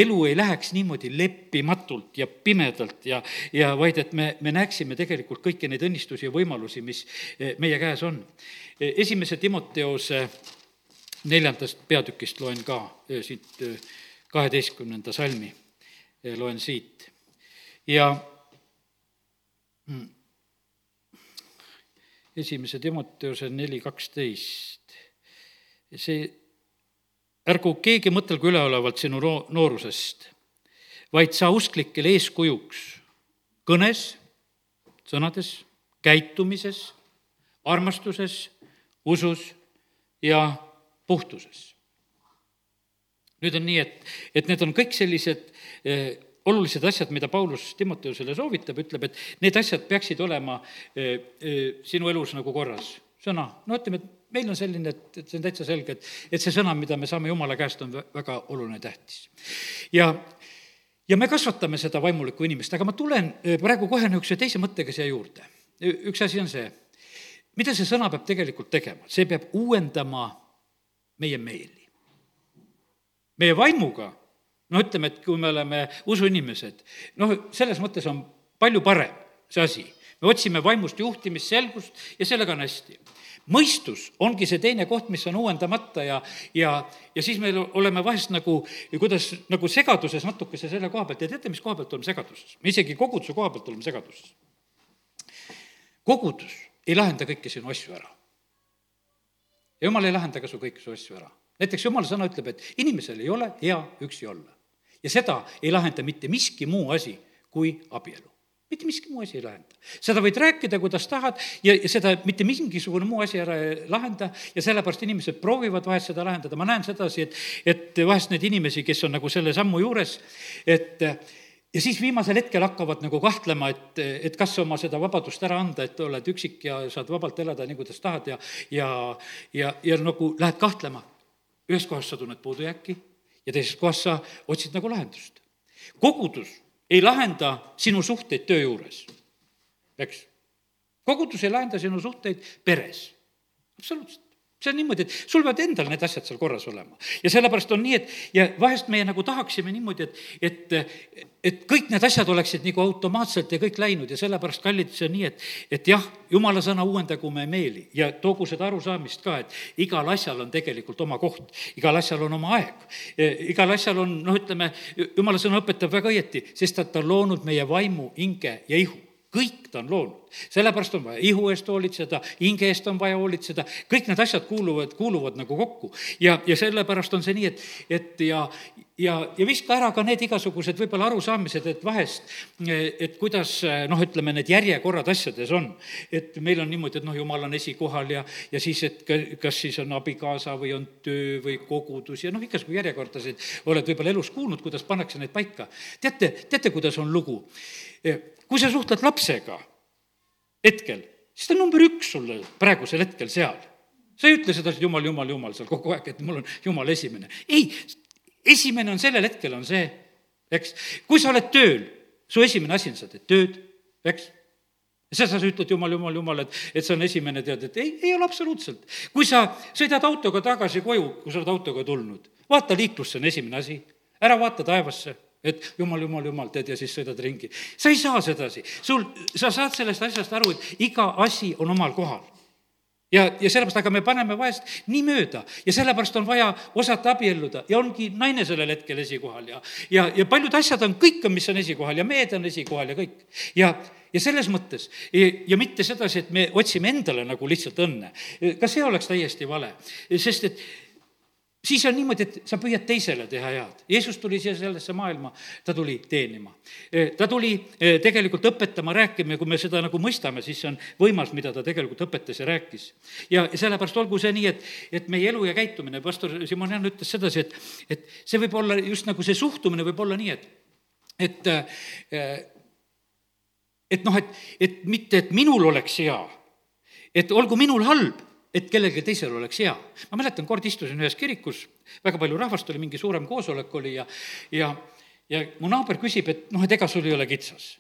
elu ei läheks niimoodi leppimatult ja pimedalt ja, ja vaid et me, me näeksime tegelikult kõiki neid õnnistusi ja võimalusi, mis eh, meie käes on. esimese Timoteose neljandast peatükist loen ka eh, siit kaheteistkümnenda salmi, loen siit ja. Esimese Timoteuse neli kaksteist. see, ärgu keegi mõtelgu üleolevalt sinu noo-, noorusest, vaid sa usklikele eeskujuks kõnes, sõnades, käitumises, armastuses, usus ja puhtuses. nüüd on nii, et, et need on kõik sellised eh, olulised asjad, mida Paulus Timoteusele soovitab, ütleb, et need asjad peaksid olema sinu elus nagu korras. sõna, no ütleme, et meil on selline, et, et see on täitsa selge, et, et see sõna, mida me saame Jumala käest, on väga oluline, tähtis. ja, ja me kasvatame seda vaimulikku inimest, aga ma tulen praegu kohe niisuguse teise mõttega siia juurde. üks asi on see, mida see sõna peab tegelikult tegema, see peab uuendama meie meeli. meie vaimuga no ütleme, et kui me oleme usuinimesed, noh, selles mõttes on palju parem see asi. me otsime vaimust juhtimist, selgust ja sellega on hästi mõistus ongi see teine koht, mis on uuendamata ja, ja, ja siis me oleme vahest nagu, kuidas, nagu segaduses natukese selle koha pealt ja teate, mis koha pealt oleme segaduses? me isegi koguduse koha pealt oleme segaduses. kogudus ei lahenda kõiki sinu asju ära. ja jumal ei lahenda ka su kõiki su asju ära. näiteks jumala sõna ütleb, et inimesel ei ole hea üksi olla ja seda ei lahenda mitte miski muu asi kui abielu mitte miski muu asi ei lahenda. seda võid rääkida, kuidas tahad ja, ja seda mitte mingisugune muu asi ära ei lahenda ja sellepärast inimesed proovivad vahest seda lahendada, ma näen sedasi, et, et vahest neid inimesi, kes on nagu selle sammu juures, et ja siis viimasel hetkel hakkavad nagu kahtlema, et, et kas oma seda vabadust ära anda, et oled üksik ja saad vabalt elada nii, kuidas tahad ja, ja, ja, ja nagu lähed kahtlema. ühes kohas sa tunned puudujääki ja teises kohas sa otsid nagu lahendust. kogudus ei lahenda sinu suhteid töö juures, eks. kogudus ei lahenda sinu suhteid peres, absoluutselt see on niimoodi, et sul peavad endal need asjad seal korras olema. ja sellepärast on nii, et ja vahest meie nagu tahaksime niimoodi, et, et, et kõik need asjad oleksid nagu automaatselt ja kõik läinud ja sellepärast, kallid, see on nii, et, et jah, jumala sõna uuendagu me meeli ja toogu seda arusaamist ka, et igal asjal on tegelikult oma koht, igal asjal on oma aeg. igal asjal on, noh, ütleme, jumala sõna õpetab väga õieti, sest et ta on loonud meie vaimu, hinge ja ihu, kõik ta on loonud sellepärast on vaja ihu eest hoolitseda, hinge eest on vaja hoolitseda, kõik need asjad kuuluvad, kuuluvad nagu kokku. ja, ja sellepärast on see nii, et, et ja, ja, ja viska ära ka need igasugused võib-olla arusaamised, et vahest, et kuidas noh, ütleme, need järjekorrad asjades on. et meil on niimoodi, et noh, jumal on esikohal ja, ja siis, et kas siis on abikaasa või on töö või kogudus ja noh, igasugu järjekordasid oled võib-olla elus kuulnud, kuidas pannakse neid paika. teate, teate, kuidas on lugu? Kui sa suhtled lapsega hetkel, siis ta on number üks sulle praegusel hetkel seal sa ei ütle sedasi, jumal, jumal, jumal seal kogu aeg, et mul on jumal esimene. ei, esimene on sellel hetkel on see, eks, kui sa oled tööl, su esimene asi on, sa teed tööd, eks ja sa, sa ütled, jumal, jumal, jumal, et, et see on esimene, tead, et ei, ei ole absoluutselt. kui sa sõidad autoga tagasi koju, kui sa oled autoga tulnud, vaata liiklus, see on esimene asi. ära vaata taevasse, et jumal, jumal, jumal, tead, ja siis sõidad ringi. sa ei saa sedasi. sul, sa saad sellest asjast aru, et iga asi on omal kohal ja, ja sellepärast, aga me paneme vahest nii mööda ja sellepärast on vaja osata abielluda ja ongi naine sellel hetkel esikohal ja, ja, ja paljud asjad on kõik, mis on esikohal ja mehed on esikohal ja kõik. ja, ja selles mõttes ja, ja mitte sedasi, et me otsime endale nagu lihtsalt õnne. ka see oleks täiesti vale, sest et siis on niimoodi, et sa püüad teisele teha head. Jeesus tuli siia sellesse maailma, ta tuli teenima. ta tuli eh, tegelikult õpetama, rääkima ja kui me seda nagu mõistame, siis see on võimas, mida ta tegelikult õpetas ja rääkis. ja sellepärast olgu see nii, et, et meie elu ja käitumine, pastor Simonian ütles sedasi, et, et see võib olla just nagu see suhtumine võib olla nii, et, et eh, et noh, et, et mitte, et minul oleks hea, et olgu minul halb, et kellelgi teisel oleks hea. ma mäletan, kord istusin ühes kirikus, väga palju rahvast oli, mingi suurem koosolek oli ja, ja, ja mu naaber küsib, et noh, et ega sul ei ole kitsas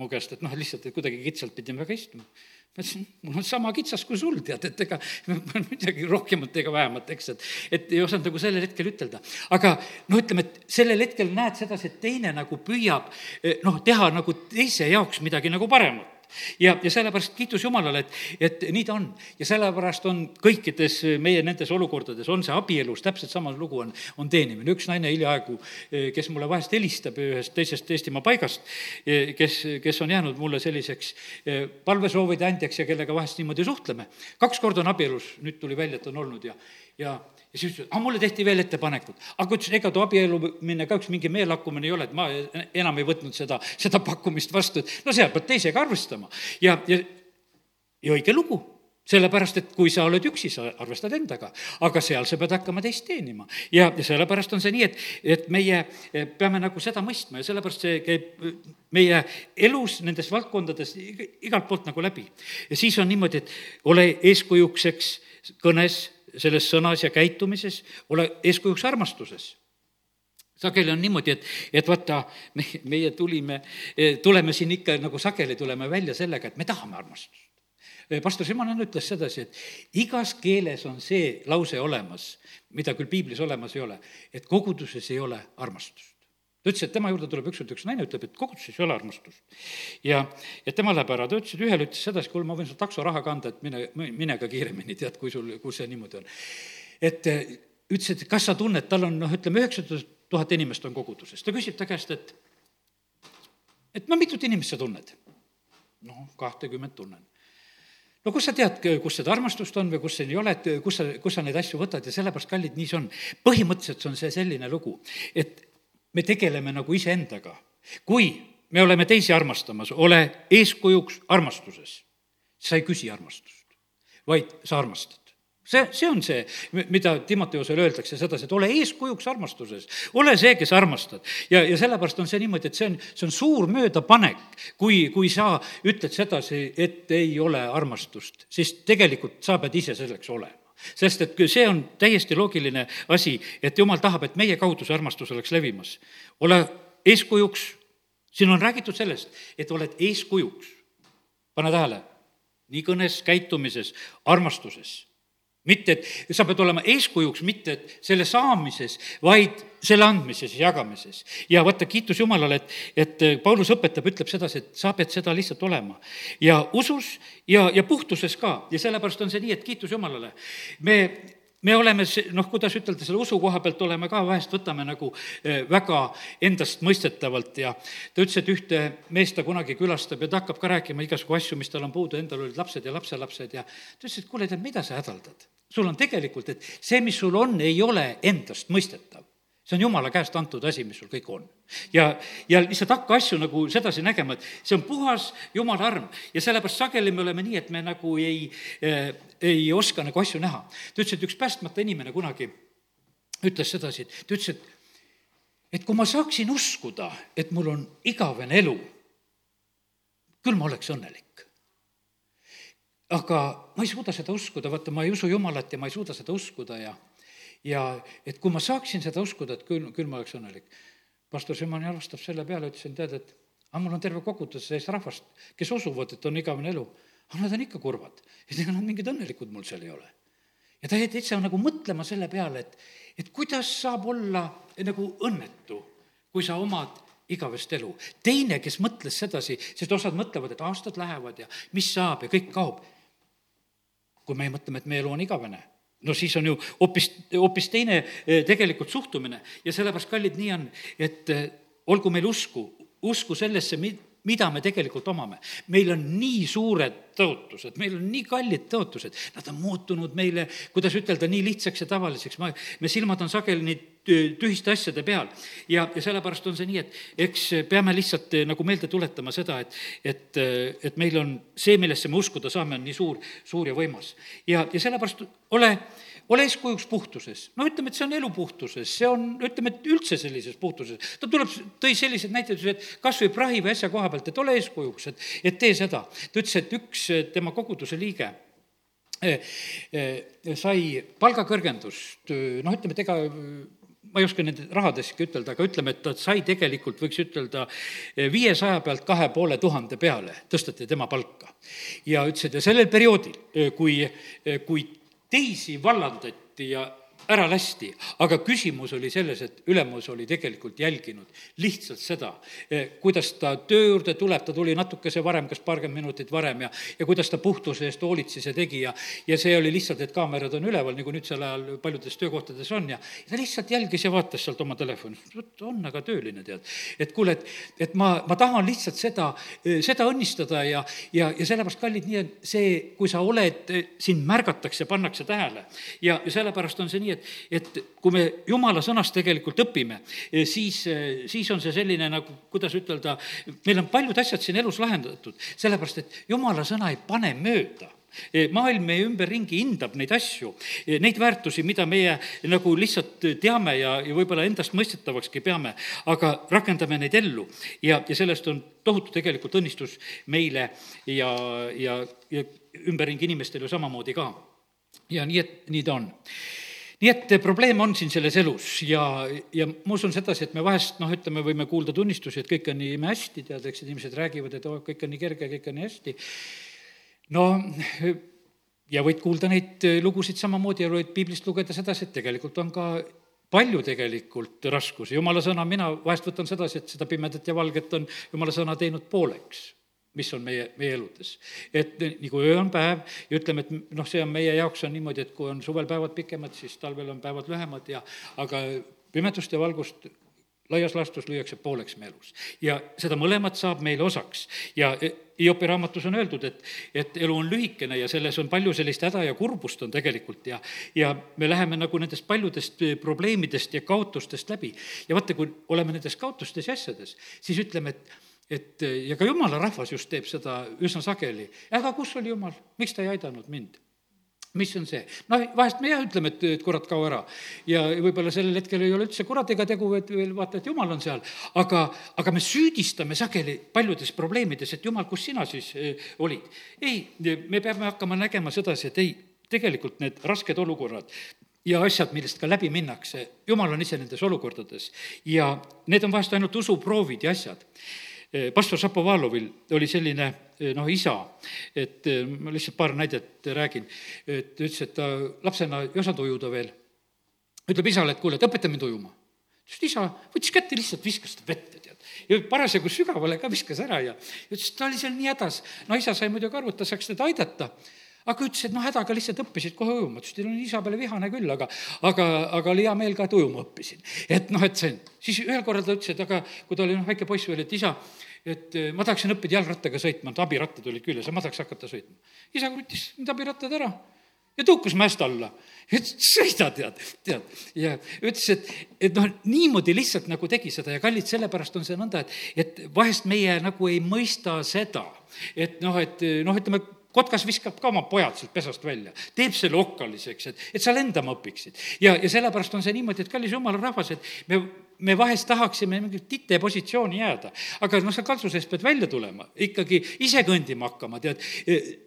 mu käest, et noh, lihtsalt, et kuidagi kitsalt pidime väga istuma. ma ütlesin, mul on sama kitsas kui sul, tead, et ega midagi rohkemat ega vähemat, eks, et, et ei osanud nagu sellel hetkel ütelda. aga no ütleme, et sellel hetkel näed sedasi, et teine nagu püüab noh, teha nagu teise jaoks midagi nagu paremat ja, ja sellepärast kiitus Jumalale, et, et nii ta on. ja sellepärast on kõikides meie nendes olukordades, on see abielus, täpselt sama lugu on, on teenimine. üks naine hiljaaegu, kes mulle vahest helistab ühest teisest Eestimaa paigast, kes, kes on jäänud mulle selliseks palvesoovide andjaks ja kellega vahest niimoodi suhtleme. kaks korda on abielus, nüüd tuli välja, et on olnud ja, ja ja siis ütles, aga mulle tehti veel ettepanekud. aga ütles, ega too abiellumine ka üks mingi meelakkumine ei ole, et ma enam ei võtnud seda, seda pakkumist vastu, et no seal pead teisega arvestama. ja, ja, ja õige lugu sellepärast, et kui sa oled üksi, sa arvestad endaga, aga seal sa pead hakkama teist teenima. ja, ja sellepärast on see nii, et, et meie eh, peame nagu seda mõistma ja sellepärast see käib eh, meie elus nendes valdkondades igalt poolt nagu läbi. ja siis on niimoodi, et ole eeskujuks, eks, kõnes selles sõnas ja käitumises, ole eeskujuks armastuses sageli on niimoodi, et, et vaata, me, meie tulime, tuleme siin ikka nagu sageli tuleme välja sellega, et me tahame armastust. pastor Simonen ütles sedasi, et igas keeles on see lause olemas, mida küll piiblis olemas ei ole, et koguduses ei ole armastust ta ütles, et tema juurde tuleb ükskord üks naine, ütleb, et koguduses ei ole armastust. ja, ja tema läheb ära, ta ütles, et ühele ütles sedasi, kuule, ma võin sul taksoraha kanda, et mine, mine ka kiiremini, tead, kui sul, kui see niimoodi on. et eh, ütles, et kas sa tunned, tal on noh, ütleme üheksasada tuhat inimest on koguduses, ta küsib ta käest, et et no mitut inimest sa tunned? noh, kahtekümmet tunnen no kust sa tead, kus seda armastust on või kus see ei ole, et kus sa, kus sa neid asju võtad ja sellepärast, kallid, nii see on. põhimõtteliselt see on see selline lugu, et me tegeleme nagu iseendaga. kui me oleme teisi armastamas, ole eeskujuks armastuses. sa ei küsi armastust, vaid sa armastad see, see on see, mida Timoteusele öeldakse sedasi, et ole eeskujuks armastuses, ole see, kes armastad. ja, ja sellepärast on see niimoodi, et see on, see on suur möödapanek, kui, kui sa ütled sedasi, et ei ole armastust, siis tegelikult sa pead ise selleks olema sest et see on täiesti loogiline asi, et jumal tahab, et meie kaudu see armastus oleks levimas. ole eeskujuks, siin on räägitud sellest, et oled eeskujuks. pane tähele, nii kõnes, käitumises, armastuses mitte, et sa pead olema eeskujuks, mitte et selle saamises, vaid selle andmises ja jagamises. ja vaata, kiitus Jumalale, et, et Paulus õpetab, ütleb sedasi, et sa pead seda lihtsalt olema. ja usus ja, ja puhtuses ka ja sellepärast on see nii, et kiitus Jumalale. me me oleme, noh, kuidas ütelda, selle usu koha pealt oleme ka vahest, võtame nagu eh, väga endastmõistetavalt ja ta ütles, et ühte meest ta kunagi külastab ja ta hakkab ka rääkima igasugu asju, mis tal on puudu, endal olid lapsed ja lapselapsed ja ta ütles, et kuule, tead, mida sa hädaldad? sul on tegelikult, et see, mis sul on, ei ole endastmõistetav see on jumala käest antud asi, mis sul kõik on. ja, ja lihtsalt hakka asju nagu sedasi nägema, et see on puhas jumala arm ja sellepärast sageli me oleme nii, et me nagu ei äh,, ei oska nagu asju näha. ta ütles, et üks päästmata inimene kunagi ütles sedasi, et ta ütles, et et kui ma saaksin uskuda, et mul on igavene elu, küll ma oleks õnnelik. aga ma ei suuda seda uskuda, vaata, ma ei usu Jumalat ja ma ei suuda seda uskuda ja ja et kui ma saaksin seda uskuda, et küll, küll ma oleks õnnelik. pastor Simon jalustab selle peale, ütlesin, tead, et aga mul on terve kogudus sees rahvast, kes usuvad, et on igavene elu, aga nad on ikka kurvad. et ega nad mingid õnnelikud mul seal ei ole. ja ta jäi täitsa nagu mõtlema selle peale, et, et kuidas saab olla nagu õnnetu, kui sa omad igavest elu. teine, kes mõtles sedasi, sest osad mõtlevad, et aastad lähevad ja mis saab ja kõik kaob. kui me mõtleme, et meie elu on igavene no siis on ju hoopis, hoopis teine eh, tegelikult suhtumine. Ja sellepärast, kallid, nii on, et eh, olgu meil usku, usku sellesse, mida me tegelikult omame. meil on nii suured tõotused, meil on nii kallid tõotused, nad on muutunud meile, kuidas ütelda, nii lihtsaks ja tavaliseks, ma, me silmad on sageli nii tühiste asjade peal. ja, ja sellepärast on see nii, et eks peame lihtsalt eh, nagu meelde tuletama seda, et, et, et meil on see, millesse me uskuda saame, on nii suur, suur ja võimas. ja, ja sellepärast ole ole eeskujuks puhtuses. no ütleme, et see on elu puhtuses, see on, ütleme, et üldse sellises puhtuses. ta tuleb, tõi selliseid näiteid, et kas või prahi või asja koha pealt, et ole eeskujuks, et, et tee seda. ta ütles, et üks tema koguduse liige eh, eh, sai palgakõrgendust, noh, ütleme, et ega ma ei oska nende rahadeski ütelda, aga ütleme, et ta sai tegelikult, võiks ütelda, viiesaja pealt kahe poole tuhande peale tõsteti tema palka. ja ütles, et ja sellel perioodil, kui, kui teisi vallandati ja ära lasti, aga küsimus oli selles, et ülemus oli tegelikult jälginud lihtsalt seda, eh, kuidas ta töö juurde tuleb, ta tuli natukese varem, kas paarkümmend minutit varem ja, ja kuidas ta puhtuse eest hoolitses ja tegi ja, ja see oli lihtsalt, et kaamerad on üleval, nagu nüüdsel ajal paljudes töökohtades on ja, ja ta lihtsalt jälgis ja vaatas sealt oma telefonist, vot on aga tööline, tead. et kuule, et, et ma, ma tahan lihtsalt seda, eh, seda õnnistada ja, ja, ja sellepärast, kallid, nii on see, kui sa oled, eh, sind märgatakse, pannakse tähele. Ja, ja sellepärast on see nii, et et, et kui me jumala sõnast tegelikult õpime, eh, siis, eh, siis on see selline nagu, kuidas ütelda, meil on paljud asjad siin elus lahendatud, sellepärast et jumala sõna ei pane mööda eh, maailm meie ümberringi hindab neid asju, neid väärtusi, mida meie nagu lihtsalt teame ja, ja võib-olla endastmõistetavakski peame, aga rakendame neid ellu. ja, ja sellest on tohutu tegelikult õnnistus meile ja, ja, ja ümberringi inimestele ju samamoodi ka. ja nii, et nii ta on nii et probleem on siin selles elus ja, ja ma usun sedasi, et me vahest noh, ütleme, võime kuulda tunnistusi, et kõik on nii imehästi, tead, eks, inimesed räägivad, et oh, kõik on nii kerge, kõik on nii hästi. no ja võid kuulda neid lugusid samamoodi ja võid piiblist lugeda sedasi, et tegelikult on ka palju tegelikult raskusi, jumala sõna, mina vahest võtan sedasi, et seda pimedat ja valget on jumala sõna teinud pooleks mis on meie, meie eludes. et nagu öö on päev ja ütleme, et noh, see on meie jaoks on niimoodi, et kui on suvel päevad pikemad, siis talvel on päevad lühemad ja aga pimedust ja valgust laias laastus lüüakse pooleks me elus. ja seda mõlemat saab meile osaks ja Hiopi raamatus on öeldud, et, et elu on lühikene ja selles on palju sellist häda ja kurbust on tegelikult ja, ja me läheme nagu nendest paljudest probleemidest ja kaotustest läbi. ja vaata, kui oleme nendes kaotustes ja asjades, siis ütleme, et et ja ka jumala rahvas just teeb seda üsna sageli. aga kus oli jumal, miks ta ei aidanud mind? mis on see? noh, vahest me jah ütleme, et, et kurat, kao ära. ja võib-olla sellel hetkel ei ole üldse kuradiga tegu, et veel vaata, et jumal on seal. aga, aga me süüdistame sageli paljudes probleemides, et jumal, kus sina siis eh, olid. ei, me peame hakkama nägema sedasi, et ei, tegelikult need rasked olukorrad, ja asjad, millest ka läbi minnakse, jumal on ise nendes olukordades ja need on vahest ainult usuproovid ja asjad Eh, pastor Šapovalovil oli selline eh, noh, isa, et eh, ma lihtsalt paar näidet räägin, et ütles, et ta lapsena ei osanud ujuda veel. ütleb isale, et kuule, et õpeta mind ujuma. siis isa võttis kätte, lihtsalt viskas ta vette, tead. ja parasjagu sügavale ka viskas ära ja ütles, et ta oli seal nii hädas. no isa sai muidugi aru, et ta saaks teda aidata, aga ütles, et noh, hädaga lihtsalt õppisid kohe ujuma, ütles, teil on isa peale vihane küll, aga, aga, aga oli hea meel ka, et ujuma õppisin. et noh, et see, siis ühel korral ta ütles, et aga kui ta oli noh, väike poiss veel, et isa, et eh, ma tahaksin õppida jalgrattaga sõitma, et abirattad olid küljes ja ma tahaks hakata sõitma. isa krutis need abirattad ära ja tõukas mäest alla. ütles, sõida, tead, tead. ja ütles, et, et noh, niimoodi lihtsalt nagu tegi seda ja kallid, sellepärast on see nõnda, et, et vahest meie nagu ei mõista seda, et noh, et noh, ütleme, kotkas viskab ka oma pojad sealt pesast välja, teeb selle okkaliseks, et, et sa lendama õpiksid. ja, ja sellepärast on see niimoodi, et kallis jumala rahvas, et me me vahest tahaksime mingit tite positsiooni jääda, aga noh, sa kaltsu seest pead välja tulema, ikkagi ise kõndima hakkama, tead.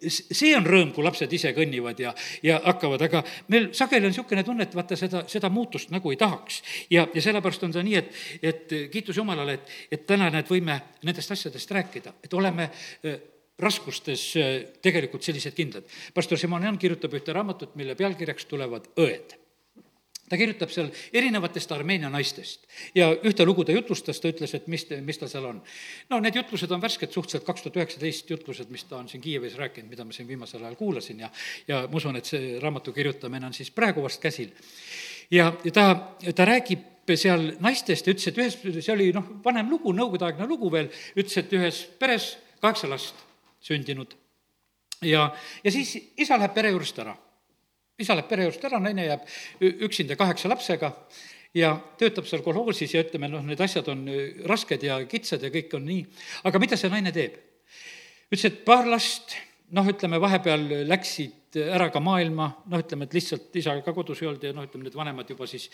see on rõõm, kui lapsed ise kõnnivad ja, ja hakkavad, aga meil sageli on niisugune tunne, et vaata, seda, seda muutust nagu ei tahaks. ja, ja sellepärast on ta nii, et, et kiitus Jumalale, et, et täna näed, võime nendest asjadest rääkida, et oleme raskustes äh, tegelikult sellised kindlad. pastor Simonian kirjutab ühte raamatut, mille pealkirjaks tulevad õed ta kirjutab seal erinevatest Armeenia naistest ja ühte lugu ta jutlustas, ta ütles, et mis, mis tal seal on. no need jutlused on värsked, suhteliselt kaks tuhat üheksateist jutlused, mis ta on siin Kiievis rääkinud, mida ma siin viimasel ajal kuulasin ja ja ma usun, et see raamatu kirjutamine on siis praegu vast käsil. ja, ja ta, ta räägib seal naistest ja ütles, et ühes, see oli noh, vanem lugu, nõukogudeaegne lugu veel, ütles, et ühes peres kaheksa last sündinud. ja, ja siis isa läheb pere juurest ära. isa läheb pere juurest ära, naine jääb üksinda kaheksa lapsega ja töötab seal kolhoosis ja ütleme, noh, need asjad on rasked ja kitsad ja kõik on nii. aga mida see naine teeb? ütles, et paar last, noh, ütleme, vahepeal läksid ära ka maailma, noh, ütleme, et lihtsalt isa ka kodus ei olnud ja noh, ütleme, need vanemad juba siis,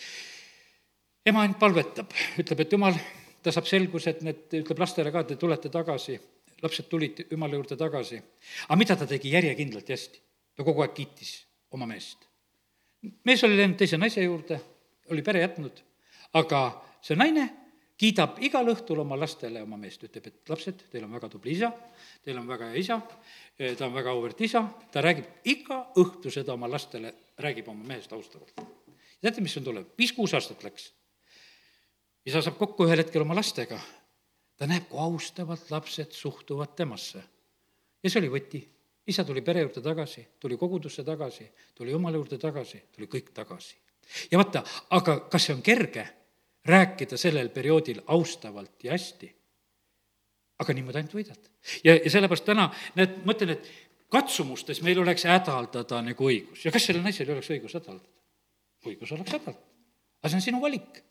ema ainult palvetab, ütleb, et jumal, ta saab selguse, et need, ütleb lastele ka, te tulete tagasi lapsed tulid Jumala juurde tagasi. aga mida ta tegi järjekindlalt ja hästi? ta kogu aeg kiitis oma meest. mees oli läinud teise naise juurde, oli pere jätnud, aga see naine kiidab igal õhtul oma lastele oma meest, ütleb, et lapsed, teil on väga tubli isa, teil on väga hea isa, ta on väga auväärt isa, ta räägib iga õhtu seda oma lastele, räägib oma mehest austavalt. teate, mis on tulev? viis-kuus aastat läks. isa saab kokku ühel hetkel oma lastega ta näeb, kui austavalt lapsed suhtuvad temasse. ja see oli võti. isa tuli pere juurde tagasi, tuli kogudusse tagasi, tuli jumala juurde tagasi, tuli kõik tagasi. ja vaata, aga kas see on kerge rääkida sellel perioodil austavalt ja hästi? aga niimoodi ainult võidad. ja, ja sellepärast täna, näed, mõtlen, et katsumustes meil oleks hädaldada nagu õigus ja kas sellel naisel ei oleks õigus hädaldada? õigus oleks hädaldada, aga see on sinu valik.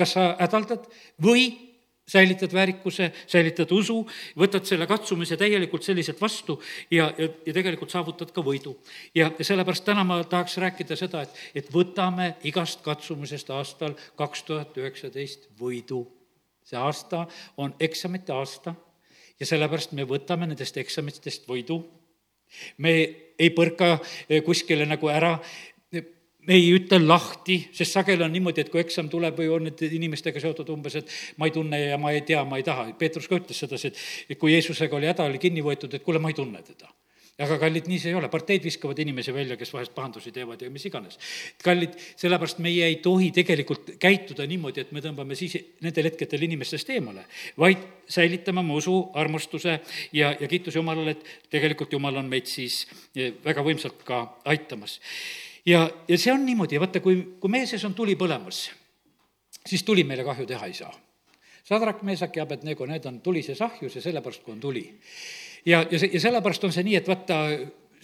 kas sa hädaldad või säilitad väärikuse, säilitad usu, võtad selle katsumise täielikult selliselt vastu ja, ja, ja tegelikult saavutad ka võidu. ja, sellepärast täna ma tahaks rääkida seda, et, et võtame igast katsumusest aastal kaks tuhat üheksateist võidu. see aasta on eksamite aasta ja sellepärast me võtame nendest eksamitest võidu me ei põrka kuskile nagu ära, me ei ütle lahti, sest sageli on niimoodi, et kui eksam tuleb või on need inimestega seotud umbes, et ma ei tunne ja ma ei tea, ma ei taha. Peetrus ka ütles sedasi, et kui Jeesusega oli häda, oli kinni võetud, et kuule, ma ei tunne teda aga kallid, nii see ei ole, parteid viskavad inimesi välja, kes vahest pahandusi teevad ja mis iganes. kallid, sellepärast meie ei tohi tegelikult käituda niimoodi, et me tõmbame siis nendel hetkedel inimestest eemale, vaid säilitame oma usu, armastuse ja, ja kiitus Jumalale, et tegelikult Jumal on meid siis väga võimsalt ka aitamas ja, ja see on niimoodi, vaata, kui, kui meie sees on tuli põlemas, siis tuli meile kahju teha ei saa. Sadrak, Meesak ja Abednego, need on tulises ahjus ja sellepärast, kui on tuli. ja, ja see, ja sellepärast on see nii, et vaata,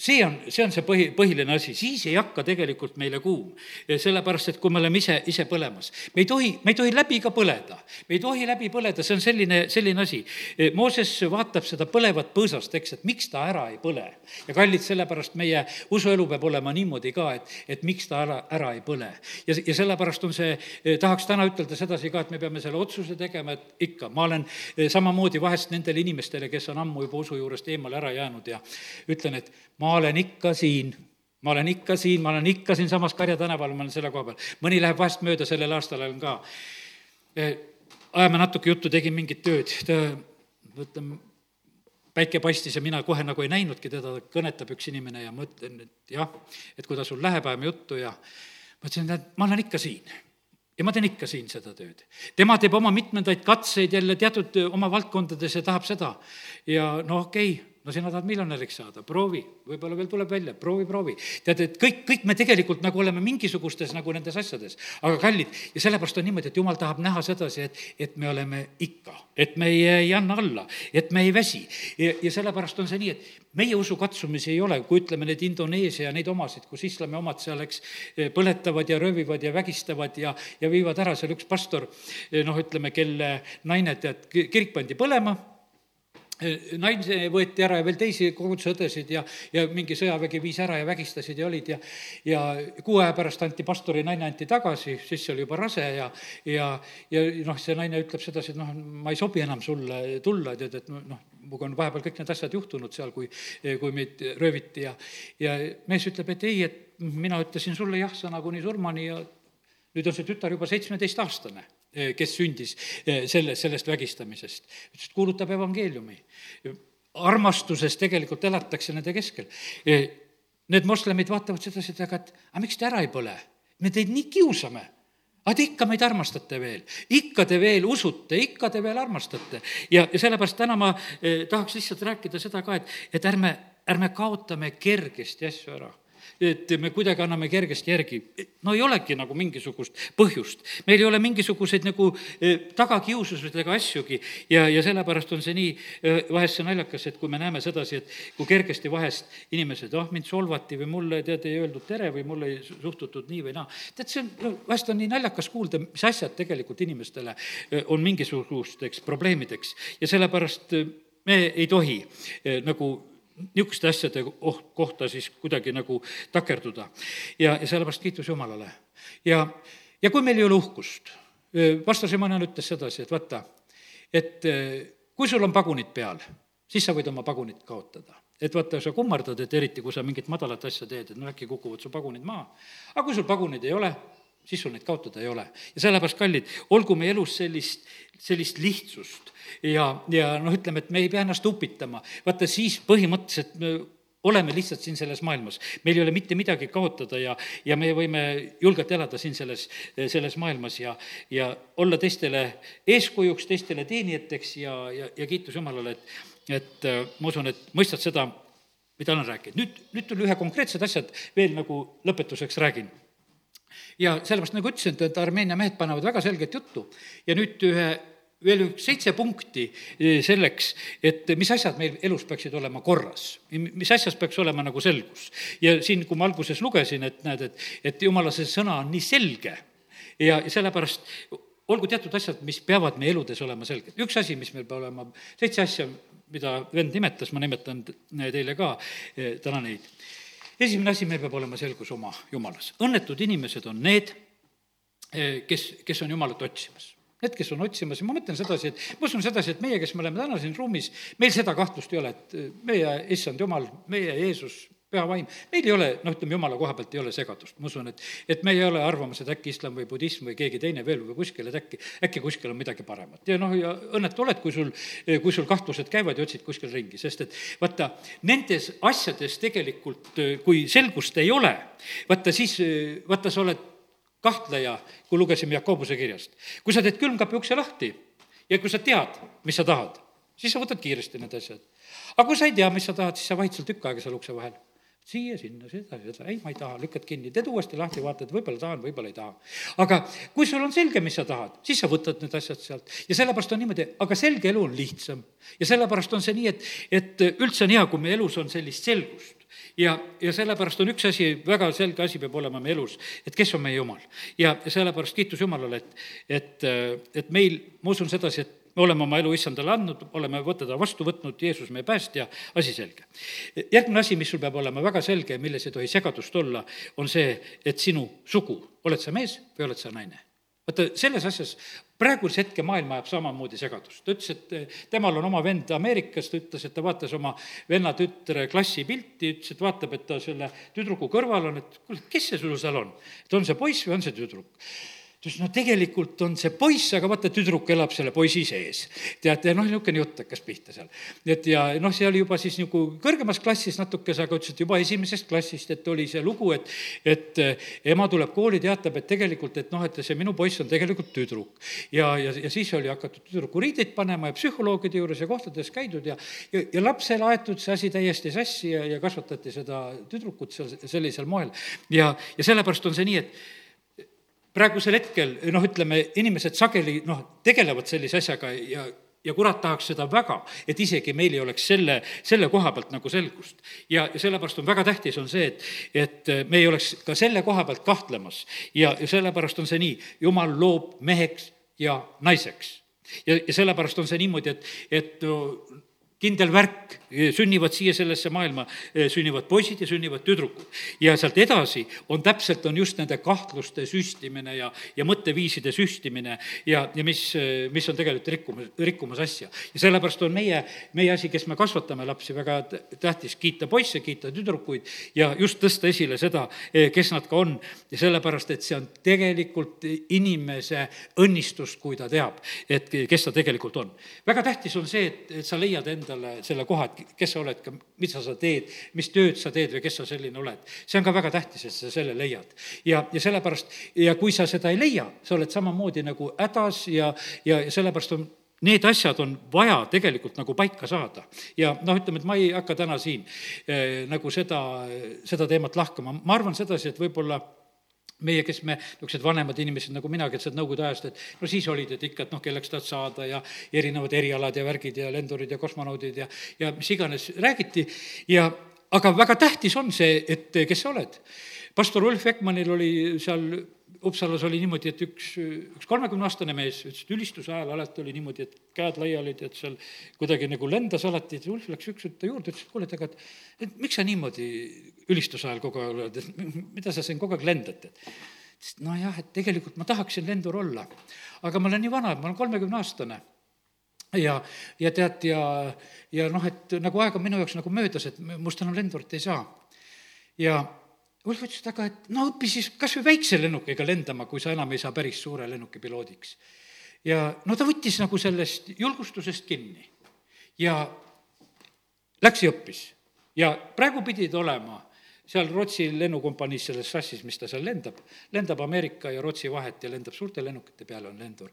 see on, see on see põhi, põhiline asi, siis ei hakka tegelikult meile kuum. sellepärast, et kui me oleme ise, ise põlemas. me ei tohi, me ei tohi läbi ka põleda. me ei tohi läbi põleda, see on selline, selline asi. Mooses vaatab seda põlevat põõsast, eks, et miks ta ära ei põle. ja kallid, sellepärast meie usuelu peab olema niimoodi ka, et, et miks ta ära, ära ei põle. ja, ja sellepärast on see, tahaks täna ütelda sedasi ka, et me peame selle otsuse tegema, et ikka, ma olen samamoodi vahest nendele inimestele, kes on ammu juba usu juurest eemale ära jäänud ja ütlen, et ma olen ikka siin ma olen ikka siin, ma olen ikka siinsamas Karja tänaval, ma olen selle koha peal. mõni läheb vahest mööda, sellel aastal olen ka. Eh, ajame natuke juttu, tegin mingit tööd, ta, ütleme, päike paistis ja mina kohe nagu ei näinudki teda, kõnetab üks inimene ja mõtlen, et jah, et kuidas sul läheb, ajame juttu ja ma ütlesin, et ma olen ikka siin ja ma teen ikka siin seda tööd. tema teeb oma mitmendaid katseid jälle teatud oma valdkondades ja tahab seda. ja no okei okay,, no sina tahad miljonäriks saada, proovi, võib-olla veel tuleb välja, proovi, proovi. tead, et kõik, kõik me tegelikult nagu oleme mingisugustes nagu nendes asjades, aga kallid, ja sellepärast on niimoodi, et jumal tahab näha sedasi, et, et me oleme ikka, et me ei, ei anna alla, et me ei väsi. ja, ja sellepärast on see nii, et meie usukatsumisi ei ole, kui ütleme, need Indoneesia ja neid omasid, kus islami omad seal, eks, põletavad ja röövivad ja vägistavad ja, ja viivad ära seal üks pastor, noh, ütleme, kelle naine, tead, kirik pandi põlema naine võeti ära ja veel teisi kogudusõdesid ja, ja mingi sõjavägi viis ära ja vägistasid ja olid ja, ja kuu aja pärast anti pastori naine anti tagasi, siis see oli juba rase ja, ja, ja noh, see naine ütleb sedasi, et noh, ma ei sobi enam sulle tulla, tead, et noh, minuga on vahepeal kõik need asjad juhtunud seal, kui, kui meid rööviti ja, ja mees ütleb, et ei, et mina ütlesin sulle jah-sõna kuni surmani ja nüüd on see tütar juba seitsmeteistaastane kes sündis eh, selle, sellest vägistamisest. ütles, et kuulutab evangeeliumi. armastuses tegelikult elatakse nende keskel. Eh, need moslemid vaatavad sedasi, et aga, et aga miks te ära ei põle? me teid nii kiusame aga te ikka meid armastate veel, ikka te veel usute, ikka te veel armastate. ja, ja sellepärast täna ma eh, tahaks lihtsalt rääkida seda ka, et, et ärme, ärme kaotame kergesti asju ära et me kuidagi anname kergesti järgi. no ei olegi nagu mingisugust põhjust. meil ei ole mingisuguseid nagu eh, tagakiususid ega asjugi ja, ja sellepärast on see nii, eh, vahest see naljakas, et kui me näeme sedasi, et kui kergesti vahest inimesed, ah, mind solvati või mulle, tead, ei öeldud tere või mulle ei suhtutud nii või naa. tead, see on, no vahest on nii naljakas kuulda, mis asjad tegelikult inimestele eh, on mingisugusteks probleemideks ja sellepärast me ei tohi nagu niisuguste asjade oh, kohta siis kuidagi nagu takerduda. ja, ja sellepärast kiitus Jumalale. ja, ja kui meil ei ole uhkust, pastor Simonan ütles sedasi, et vaata, et kui sul on pagunid peal, siis sa võid oma pagunid kaotada et vaata, sa kummardad, et eriti, kui sa mingit madalat asja teed, et no äkki kukuvad su pagunid maha. aga kui sul paguneid ei ole, siis sul neid kaotada ei ole. ja sellepärast, kallid, olgu meie elus sellist, sellist lihtsust ja, ja noh, ütleme, et me ei pea ennast upitama. vaata, siis põhimõtteliselt me oleme lihtsalt siin selles maailmas. meil ei ole mitte midagi kaotada ja, ja me võime julgelt elada siin selles, selles maailmas ja, ja olla teistele eeskujuks, teistele teenijateks ja, ja, ja kiitus Jumalale, et, et äh, ma usun, et mõistad seda, mida olen rääkinud. nüüd, nüüd tuli ühe konkreetsed asjad veel nagu lõpetuseks räägin ja sellepärast, nagu ütlesin, et Armeenia mehed panevad väga selget juttu ja nüüd ühe veel üks seitse punkti eh, selleks, et mis asjad meil elus peaksid olema korras, mis asjas peaks olema nagu selgus. ja siin, kui ma alguses lugesin, et näed, et, et jumala see sõna on nii selge ja sellepärast olgu teatud asjad, mis peavad meie eludes olema selged. üks asi, mis meil peab olema, seitse asja, mida vend nimetas, ma nimetan teile ka eh, täna neid esimene asi, meil peab olema selgus oma jumalas. õnnetud inimesed on need, eh, kes, kes on jumalat otsimas. Need, kes on otsimas ma mõtlen sedasi, et ma usun sedasi, et meie, kes me oleme täna siin ruumis, meil seda kahtlust ei ole, et eh, meie issand jumal, meie Jeesus püha vaim, meil ei ole, noh, ütleme jumala koha pealt ei ole segadust, ma usun, et, et me ei ole arvamas, et äkki islam või budism või keegi teine veel või kuskil, et äkki, äkki kuskil on midagi paremat. ja noh, ja õnnetu oled, kui sul, kui sul kahtlused käivad ja otsid kuskil ringi, sest et vaata, nendes asjades tegelikult, kui selgust ei ole, vaata siis, vaata, sa oled kahtleja, kui lugesime Jakobuse kirjast. kui sa teed külmkapi ukse lahti ja kui sa tead, mis sa tahad, siis sa võtad kiiresti need asjad. aga kui sa ei tea, mis sa tahad, siis sa vahid seal tükk aega seal ukse vahel siia-sinna, seda, seda, ei, ma ei taha, lükkad kinni, teed uuesti lahti, vaatad, võib-olla tahan, võib-olla ei taha. aga kui sul on selge, mis sa tahad, siis sa võtad need asjad sealt ja sellepärast on niimoodi, aga selge elu on lihtsam. ja sellepärast on see nii, et, et üldse on hea, kui meie elus on sellist selgust ja, ja sellepärast on üks asi, väga selge asi peab olema meie elus, et kes on meie Jumal. ja sellepärast kiitus Jumalale, et, et, et meil, ma usun sedasi, et me oleme oma elu issandale andnud, oleme teda vastu võtnud, Jeesus meie päästja, asi selge. järgmine asi, mis sul peab olema väga selge ja milles ei tohi segadust olla, on see, et sinu sugu, oled sa mees või oled sa naine vaata, selles asjas praeguse hetke maailm ajab samamoodi segadust. ta ütles, et eh, temal on oma vend Ameerikas, ta ütles, et ta vaatas oma venna tütre klassipilti, ütles, et vaatab, et ta selle tüdruku kõrval on, et kuule, kes see sul seal on? et on see poiss või on see tüdruk? Ta ütles, no tegelikult on see poiss, aga vaata, tüdruk elab selle poisi sees. teate, noh, niisugune jutt hakkas pihta seal. et ja noh, see oli juba siis nagu kõrgemas klassis natukese, aga ütles, et juba esimesest klassist, et oli see lugu, et, et eh, ema tuleb kooli, teatab, et tegelikult, et noh, et see minu poiss on tegelikult tüdruk. ja, ja, ja siis oli hakatud tüdruku riideid panema ja psühholoogide juures ja kohtades käidud ja, ja, ja lapsele aetud see asi täiesti sassi ja, ja kasvatati seda tüdrukut seal sellisel moel. ja, ja sellepärast on see nii, et praegusel hetkel noh, ütleme, inimesed sageli noh, tegelevad sellise asjaga ja, ja kurat tahaks seda väga, et isegi meil ei oleks selle, selle koha pealt nagu selgust. ja, sellepärast on väga tähtis, on see, et, et me ei oleks ka selle koha pealt kahtlemas. ja, ja sellepärast on see nii, jumal loob meheks ja naiseks. ja, ja sellepärast on see niimoodi, et, et kindel värk, sünnivad siia sellesse maailma, sünnivad poisid ja sünnivad tüdrukud. ja sealt edasi on täpselt, on just nende kahtluste süstimine ja, ja mõtteviiside süstimine ja, ja mis, mis on tegelikult rikkumas, rikkumas asja. ja sellepärast on meie, meie asi, kes me kasvatame lapsi, väga tähtis kiita poisse, kiita tüdrukuid ja just tõsta esile seda, kes nad ka on. ja sellepärast, et see on tegelikult inimese õnnistus, kui ta teab, et kes ta tegelikult on. väga tähtis on see, et, et sa leiad enda endale selle koha, et kes sa oled, mida sa teed, mis tööd sa teed või kes sa selline oled. see on ka väga tähtis, et sa selle leiad. ja, ja sellepärast, ja kui sa seda ei leia, sa oled samamoodi nagu hädas ja, ja sellepärast on need asjad on vaja tegelikult nagu paika saada. ja noh, ütleme, et ma ei hakka täna siin äh, nagu seda, seda teemat lahkama, ma arvan sedasi, et võib-olla meie, kes me, niisugused vanemad inimesed nagu mina, kes oled Nõukogude ajast, et no siis olid, et ikka, et noh, kelleks tahad saada ja erinevad erialad ja värgid ja lendurid ja kosmonaudid ja, ja mis iganes räägiti ja aga väga tähtis on see, et kes sa oled. pastor Ulf Ekmanil oli seal Uppsalas oli niimoodi, et üks, üks kolmekümneaastane mees ütles, et ülistuse ajal alati oli niimoodi, et käed laiali, tead seal kuidagi nagu lendas alati, et Ulf läks üks ta juurde, ütles, et kuule, et aga, et, et miks sa niimoodi ülistuse ajal kogu aeg oled, et mida sa siin kogu aeg lendad, et nojah, et tegelikult ma tahaksin lendur olla, aga ma olen nii vana, et ma olen kolmekümneaastane ja, ja tead, ja, ja noh, et nagu aeg on minu jaoks nagu möödas, et must enam lendurit ei saa. ja Ulf ütles, et aga et no õpi siis kas või väikse lennukiga lendama, kui sa enam ei saa päris suure lennuki piloodiks. ja no ta võttis nagu sellest julgustusest kinni ja läks ja õppis. ja praegu pidi ta olema seal Rootsi lennukompaniis, selles sassis, mis ta seal lendab, lendab Ameerika ja Rootsi vahet ja lendab suurte lennukite peale, on lendur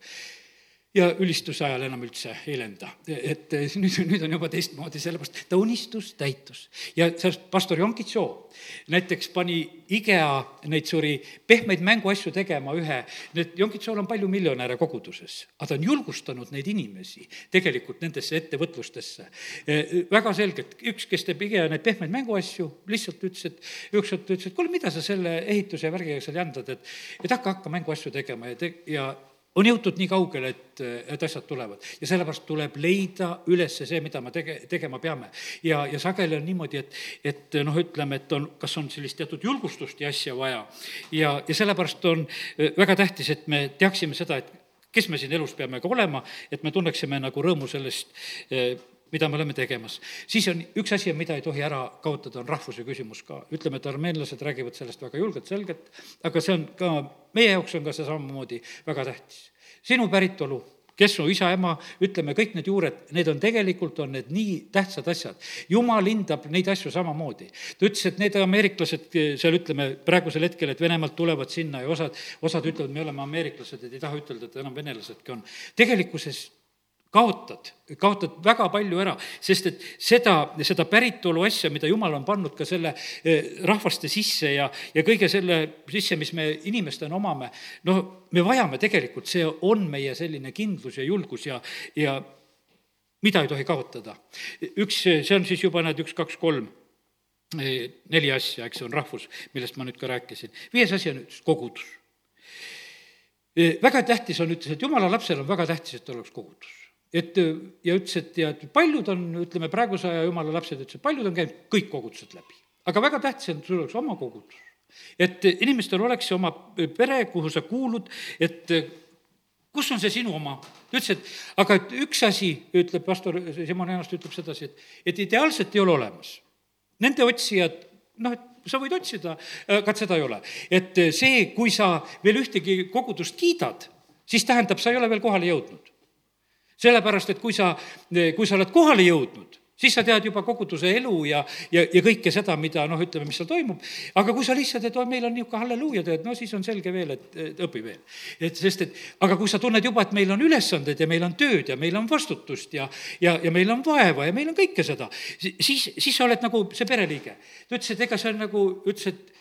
ja ülistuse ajal enam üldse ei lenda. et nüüd, nüüd on juba teistmoodi, sellepärast ta unistus täitus. ja sellest pastor Jonkitsoo näiteks pani IKEA neid suuri pehmeid mänguasju tegema ühe, need, Jonkitsool on palju miljonäre koguduses, aga ta on julgustanud neid inimesi tegelikult nendesse ettevõtlustesse. E, väga selgelt, üks, kes teeb IKEA neid pehmeid mänguasju, lihtsalt ütles, et ükskord ütles, et kuule, mida sa selle ehituse värgiga seal jändad, et et hakka, hakka mänguasju tegema ja te-, ja on jõutud nii kaugele, et, et asjad tulevad ja sellepärast tuleb leida üles see, mida me tege-, tegema peame. ja, ja sageli on niimoodi, et, et noh, ütleme, et on, kas on sellist teatud julgustust ja asja vaja ja, ja sellepärast on äh, väga tähtis, et me teaksime seda, et kes me siin elus peame ka olema, et me tunneksime nagu rõõmu sellest äh, mida me oleme tegemas. siis on üks asi, mida ei tohi ära kaotada, on rahvuse küsimus ka. ütleme, et armeenlased räägivad sellest väga julgelt, selgelt, aga see on ka, meie jaoks on ka see samamoodi väga tähtis. sinu päritolu, kes su isa-ema, ütleme, kõik need juured, need on tegelikult, on need nii tähtsad asjad. jumal hindab neid asju samamoodi. ta ütles, et need ameeriklased seal, ütleme, praegusel hetkel, et Venemaalt tulevad sinna ja osad, osad ütlevad, me oleme ameeriklased, et ei taha ütelda, et enam venelasedki on. tegelikkuses kaotad, kaotad väga palju ära, sest et seda, seda päritolu asja, mida jumal on pannud ka selle eh, rahvaste sisse ja, ja kõige selle sisse, mis me inimestena omame, noh, me vajame tegelikult, see on meie selline kindlus ja julgus ja, ja mida ei tohi kaotada. üks, see on siis juba need üks, kaks, kolm eh, neli asja, eks see on rahvus, millest ma nüüd ka rääkisin. viies asi on kogudus. Eh, väga tähtis on, ütles, et jumala lapsel on väga tähtis, et oleks kogudus et ja ütles, et ja et paljud on, ütleme, praeguse aja jumala lapsed ütlesid, paljud on käinud kõik kogudused läbi. aga väga tähtis on, et sul oleks oma kogudus. et inimestel oleks oma pere, kuhu sa kuulud, et kus on see sinu oma? ta ütles, et aga et üks asi, ütleb pastor Simon Ennast, ütleb sedasi, et, et ideaalset ei ole olemas. Nende otsijad noh, et sa võid otsida, aga seda ei ole. et see, kui sa veel ühtegi kogudust kiidad, siis tähendab, sa ei ole veel kohale jõudnud. Sellepärast, et kui sa, kui sa oled kohale jõudnud, siis sa tead juba koguduse elu ja, ja, ja kõike seda, mida noh, ütleme, mis seal toimub. aga kui sa lihtsalt, et oi, meil on niisugune halleluuja teed, no siis on selge veel, et, et õpi veel. et sest, et aga kui sa tunned juba, et meil on ülesanded ja meil on tööd ja meil on vastutust ja, ja, ja meil on vaeva ja meil on kõike seda, siis, siis sa oled nagu see pereliige. ta ütles, et ega see on nagu, ütles, et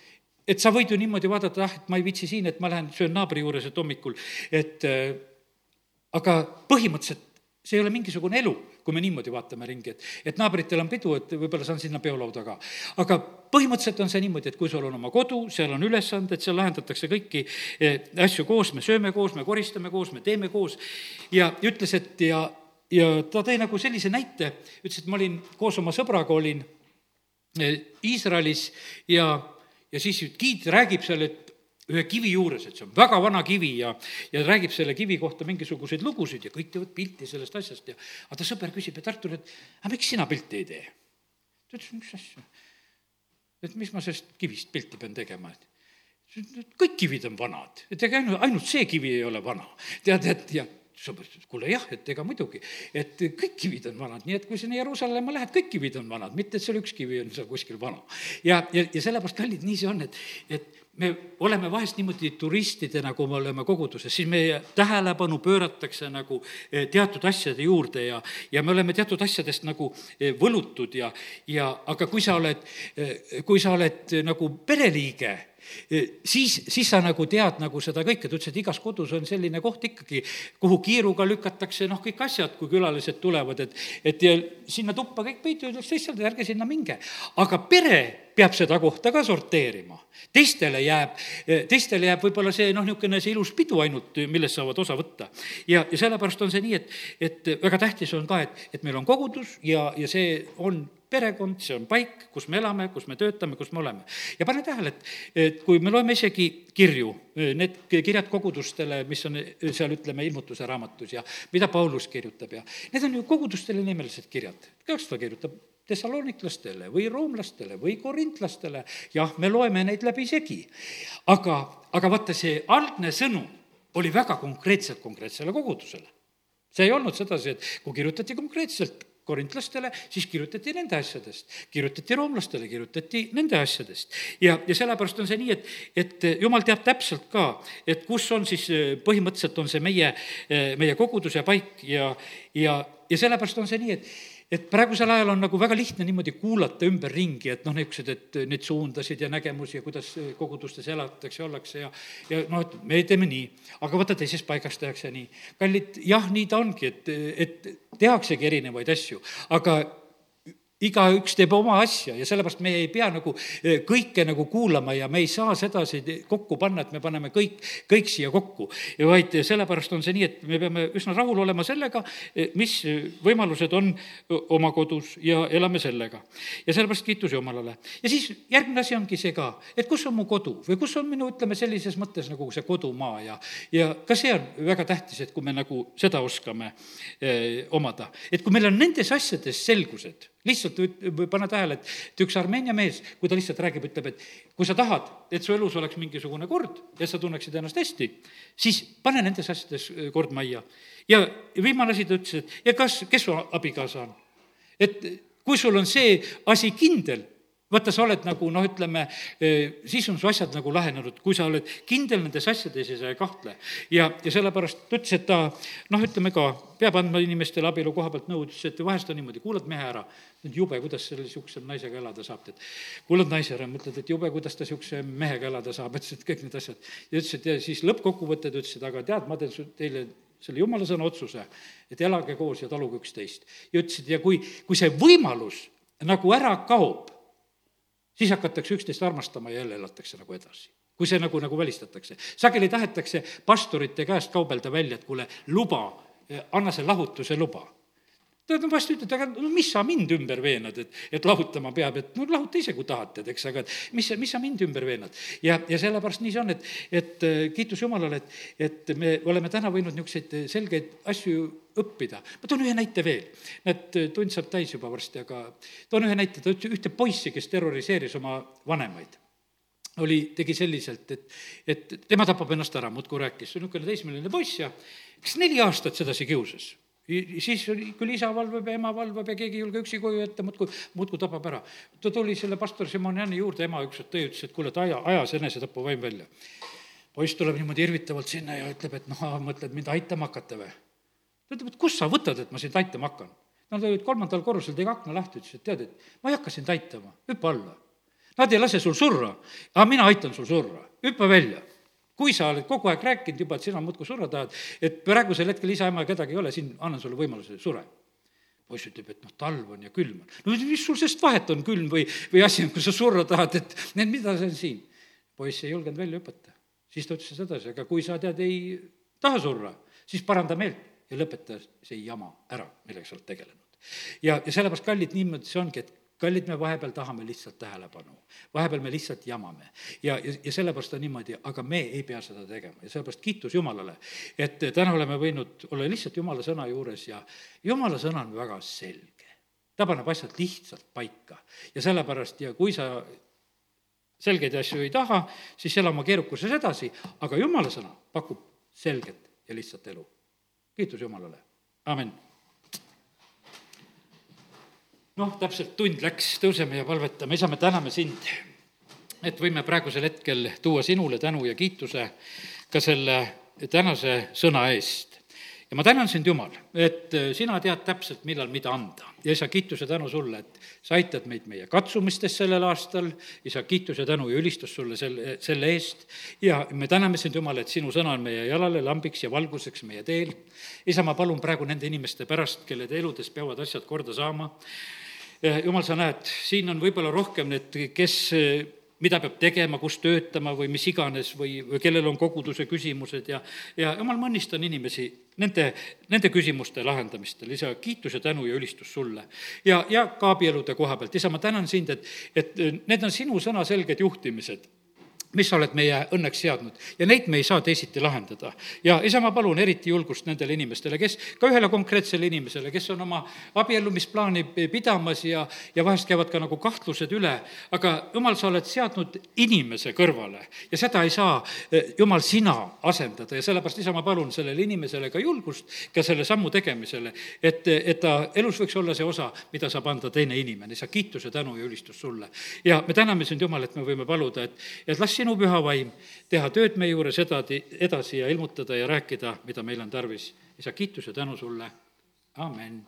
et sa võid ju niimoodi vaadata, ah, et ma ei viitsi siin, et ma lähen söön naabri juures, et hommikul, et aga põhimõtteliselt see ei ole mingisugune elu, kui me niimoodi vaatame ringi, et, et naabritel on pidu, et võib-olla saan sinna peolauda ka. aga põhimõtteliselt on see niimoodi, et kui sul on oma kodu, seal on ülesanded, seal lahendatakse kõiki eh, asju koos, me sööme koos, me koristame koos, me teeme koos ja ütles, et ja, ja ta tõi nagu sellise näite, ütles, et ma olin koos oma sõbraga, olin eh, Iisraelis ja, ja siis giid räägib seal, et ühe kivi juures, et see on väga vana kivi ja, ja räägib selle kivi kohta mingisuguseid lugusid ja kõik teevad pilti sellest asjast ja aga ta sõber küsib, et Artur, et aga miks sina pilti ei tee? ta ütles, mis asja? et mis ma sellest kivist pilti pean tegema, et kõik kivid on vanad, et ega ainult, ainult see kivi ei ole vana. tead, et ja sõber ütles, kuule jah, et ega muidugi, et kõik kivid on vanad, nii et kui sinna Jeruusalemma lähed, kõik kivid on vanad, mitte et seal üks kivi on seal kuskil vana. ja, ja, ja sellepärast, kallid, nii see on, et, et me oleme vahest niimoodi turistidena, kui me oleme koguduses, siis meie tähelepanu pööratakse nagu eh, teatud asjade juurde ja, ja me oleme teatud asjadest nagu eh, võlutud ja, ja aga kui sa oled, eh, kui sa oled nagu pereliige, siis, siis sa nagu tead nagu seda kõike, ta ütles, et igas kodus on selline koht ikkagi, kuhu kiiruga lükatakse noh, kõik asjad, kui külalised tulevad, et, et ja sinna tuppa kõik peitu, ütleks teistele, ärge sinna minge. aga pere peab seda kohta ka sorteerima. teistele jääb, teistele jääb võib-olla see noh, niisugune see ilus pidu ainult, millest saavad osa võtta. ja, ja sellepärast on see nii, et, et väga tähtis on ka, et, et meil on kogudus ja, ja see on perekond, see on paik, kus me elame, kus me töötame, kus me oleme. ja pane tähele, et, et kui me loeme isegi kirju, need kirjad kogudustele, mis on seal, ütleme, ilmutuse raamatus ja mida Paulus kirjutab ja need on ju kogudustele nimelised kirjad. kas ta kirjutab tessaloniklastele või roomlastele või korintlastele, jah, me loeme neid läbisegi. aga, aga vaata, see algne sõnum oli väga konkreetselt konkreetsele kogudusele. see ei olnud sedasi, et kui kirjutati konkreetselt korintlastele, siis kirjutati nende asjadest, kirjutati roomlastele, kirjutati nende asjadest. ja, ja sellepärast on see nii, et, et jumal teab täpselt ka, et kus on siis, põhimõtteliselt on see meie, meie koguduse paik ja, ja, ja sellepärast on see nii, et et praegusel ajal on nagu väga lihtne niimoodi kuulata ümberringi, et noh, niisugused, et neid suundasid ja nägemusi ja kuidas kogudustes elatakse ollakse ja ja noh, et me teeme nii, aga vaata, teises paigas tehakse nii. kallid, jah, nii ta ongi, et, et tehaksegi erinevaid asju, aga igaüks teeb oma asja ja sellepärast me ei pea nagu eh, kõike nagu kuulama ja me ei saa sedasi kokku panna, et me paneme kõik, kõik siia kokku. vaid sellepärast on see nii, et me peame üsna rahul olema sellega, eh, mis võimalused on oma kodus ja elame sellega. ja sellepärast kiitus Jumalale. ja siis järgmine asi ongi see ka, et kus on mu kodu või kus on minu, ütleme sellises mõttes nagu see kodumaa ja, ja ka see on väga tähtis, et kui me nagu seda oskame eh, omada, et kui meil on nendes asjades selgused lihtsalt pane tähele, et, et üks Armeenia mees, kui ta lihtsalt räägib, ütleb, et kui sa tahad, et su elus oleks mingisugune kord ja sa tunneksid ennast hästi, siis pane nendes asjades äh, kord majja. ja viimane asi ta ütles, et ja kas, kes su abikaasa on? et kui sul on see asi kindel vaata, sa oled nagu noh, ütleme, eh, siis on su asjad nagu lahenenud, kui sa oled kindel nendes asjades ja sa ei kahtle. ja, ja sellepärast ta ütles, et ta noh, ütleme ka, peab andma inimestele abielu koha pealt nõu, ütles, et vahest on niimoodi, kuulad mehe ära, jube, kuidas selle niisuguse naisega elada saab, tead. kuulad naise ära, mõtled, et jube, kuidas ta niisuguse mehega elada saab, ütles, et kõik need asjad. ja ütles, et ja siis lõppkokkuvõte ta ütles, et aga tead, ma teen teile selle jumala sõna otsuse, et elage koos ja taluge üksteist. ja ütles, et ja kui, kui see võimalus nagu ära kaob, siis hakatakse üksteist armastama ja jälle elatakse nagu edasi kui see nagu, nagu välistatakse. sageli tahetakse pastorite käest kaubelda välja, et kuule, luba, anna see lahutuse luba. Nad on vahest ütlevad, aga no mis sa mind ümber veenad, et, et lahutama peab, et no lahuta ise, kui tahad, tead, eks, aga et mis, mis sa mind ümber veenad. ja, ja sellepärast nii see on, et, et äh, kiitus Jumalale, et, et me oleme täna võinud niisuguseid selgeid asju õppida. ma toon ühe näite veel. näed, tund saab täis juba varsti, aga toon ühe näite, ta ütles ühte poissi, kes terroriseeris oma vanemaid oli, tegi selliselt, et, et tema tapab ennast ära, muudkui rääkis, see niisugune teismeline poiss ja kes neli aastat sedasi kiusas siis oli, küll isa valvab ja ema valvab ja keegi ei julge üksi koju jätta, muudkui, muudkui tapab ära. ta tuli selle pastor Simoniani juurde, ema ükskord tõi, ütles, et kuule, et aja, ajas enesetapuvaim välja. poiss tuleb niimoodi irvitavalt sinna ja ütleb, et noh, mõtled mind aitama hakata või? Ta ütleb, et kust sa võtad, et ma sind aitama hakkan? Nad olid kolmandal korrusel, tegi akna lahti, ütles, et tead, et ma ei hakka sind aitama, hüppa alla. Nad ei lase sul surra, aga mina aitan sul surra, hüppa välja kui sa oled kogu aeg rääkinud juba, et sina muudkui surra tahad, et praegusel hetkel isa-ema kedagi ei ole, siin annan sulle võimaluse, sure. poiss ütleb, et noh, talv on ja külm on. no mis sul sest vahet on, külm või, või asi on, kui sa surra tahad, et need, mida see on siin? poiss ei julgenud välja hüpata. siis ta ütles sedasi, aga kui sa tead, ei taha surra, siis paranda meelt ja lõpeta see jama ära, millega sa oled tegelenud. ja, ja sellepärast, kallid, niimoodi see ongi, et kallid, me vahepeal tahame lihtsalt tähelepanu, vahepeal me lihtsalt jamame ja, ja, ja sellepärast on niimoodi, aga me ei pea seda tegema ja sellepärast kiitus Jumalale, et täna oleme võinud olla lihtsalt Jumala sõna juures ja Jumala sõna on väga selge. ta paneb asjad lihtsalt paika ja sellepärast ja kui sa selgeid asju ei taha, siis ela oma keerukuses edasi, aga Jumala sõna pakub selget ja lihtsat elu. Kiitus Jumalale, amin noh, täpselt tund läks, tõuseme ja palvetame, isa, me täname sind, et võime praegusel hetkel tuua sinule tänu ja kiituse ka selle tänase sõna eest ja ma tänan sind, Jumal, et sina tead täpselt, millal mida anda. ja isa, kiituse tänu sulle, et sa aitad meid meie katsumistes sellel aastal, isa, kiituse tänu ja ülistus sulle selle, selle eest ja me täname sind, Jumal, et sinu sõna on meie jalale lambiks ja valguseks meie teel. isa, ma palun praegu nende inimeste pärast, kelle eludes peavad asjad korda saama, jumal, sa näed, siin on võib-olla rohkem need, kes mida peab tegema, kus töötama või mis iganes või, või kellel on koguduse küsimused ja, ja jumal, ma õnnistan inimesi nende, nende küsimuste lahendamistel, isa, kiitus ja tänu ja ülistus sulle. ja, ja ka abielude koha pealt, isa, ma tänan sind, et, et need on sinu sõnaselged juhtimised mis sa oled meie õnneks seadnud ja neid me ei saa teisiti lahendada. ja isa, ma palun eriti julgust nendele inimestele, kes, ka ühele konkreetsele inimesele, kes on oma abiellumisplaani pidamas ja, ja vahest käivad ka nagu kahtlused üle, aga jumal, sa oled seadnud inimese kõrvale ja seda ei saa, eh, jumal, sina asendada ja sellepärast, isa, ma palun sellele inimesele ka julgust ka selle sammu tegemisele, et, et ta elus võiks olla see osa, mida saab anda teine inimene, isa, kiituse, tänu ja ülistus sulle. ja me täname sind, Jumal, et me võime paluda, et, et las sinu püha vaim teha tööd meie juures edasi, edasi ja ilmutada ja rääkida, mida meil on tarvis. isa, kiitus ja tänu sulle, amen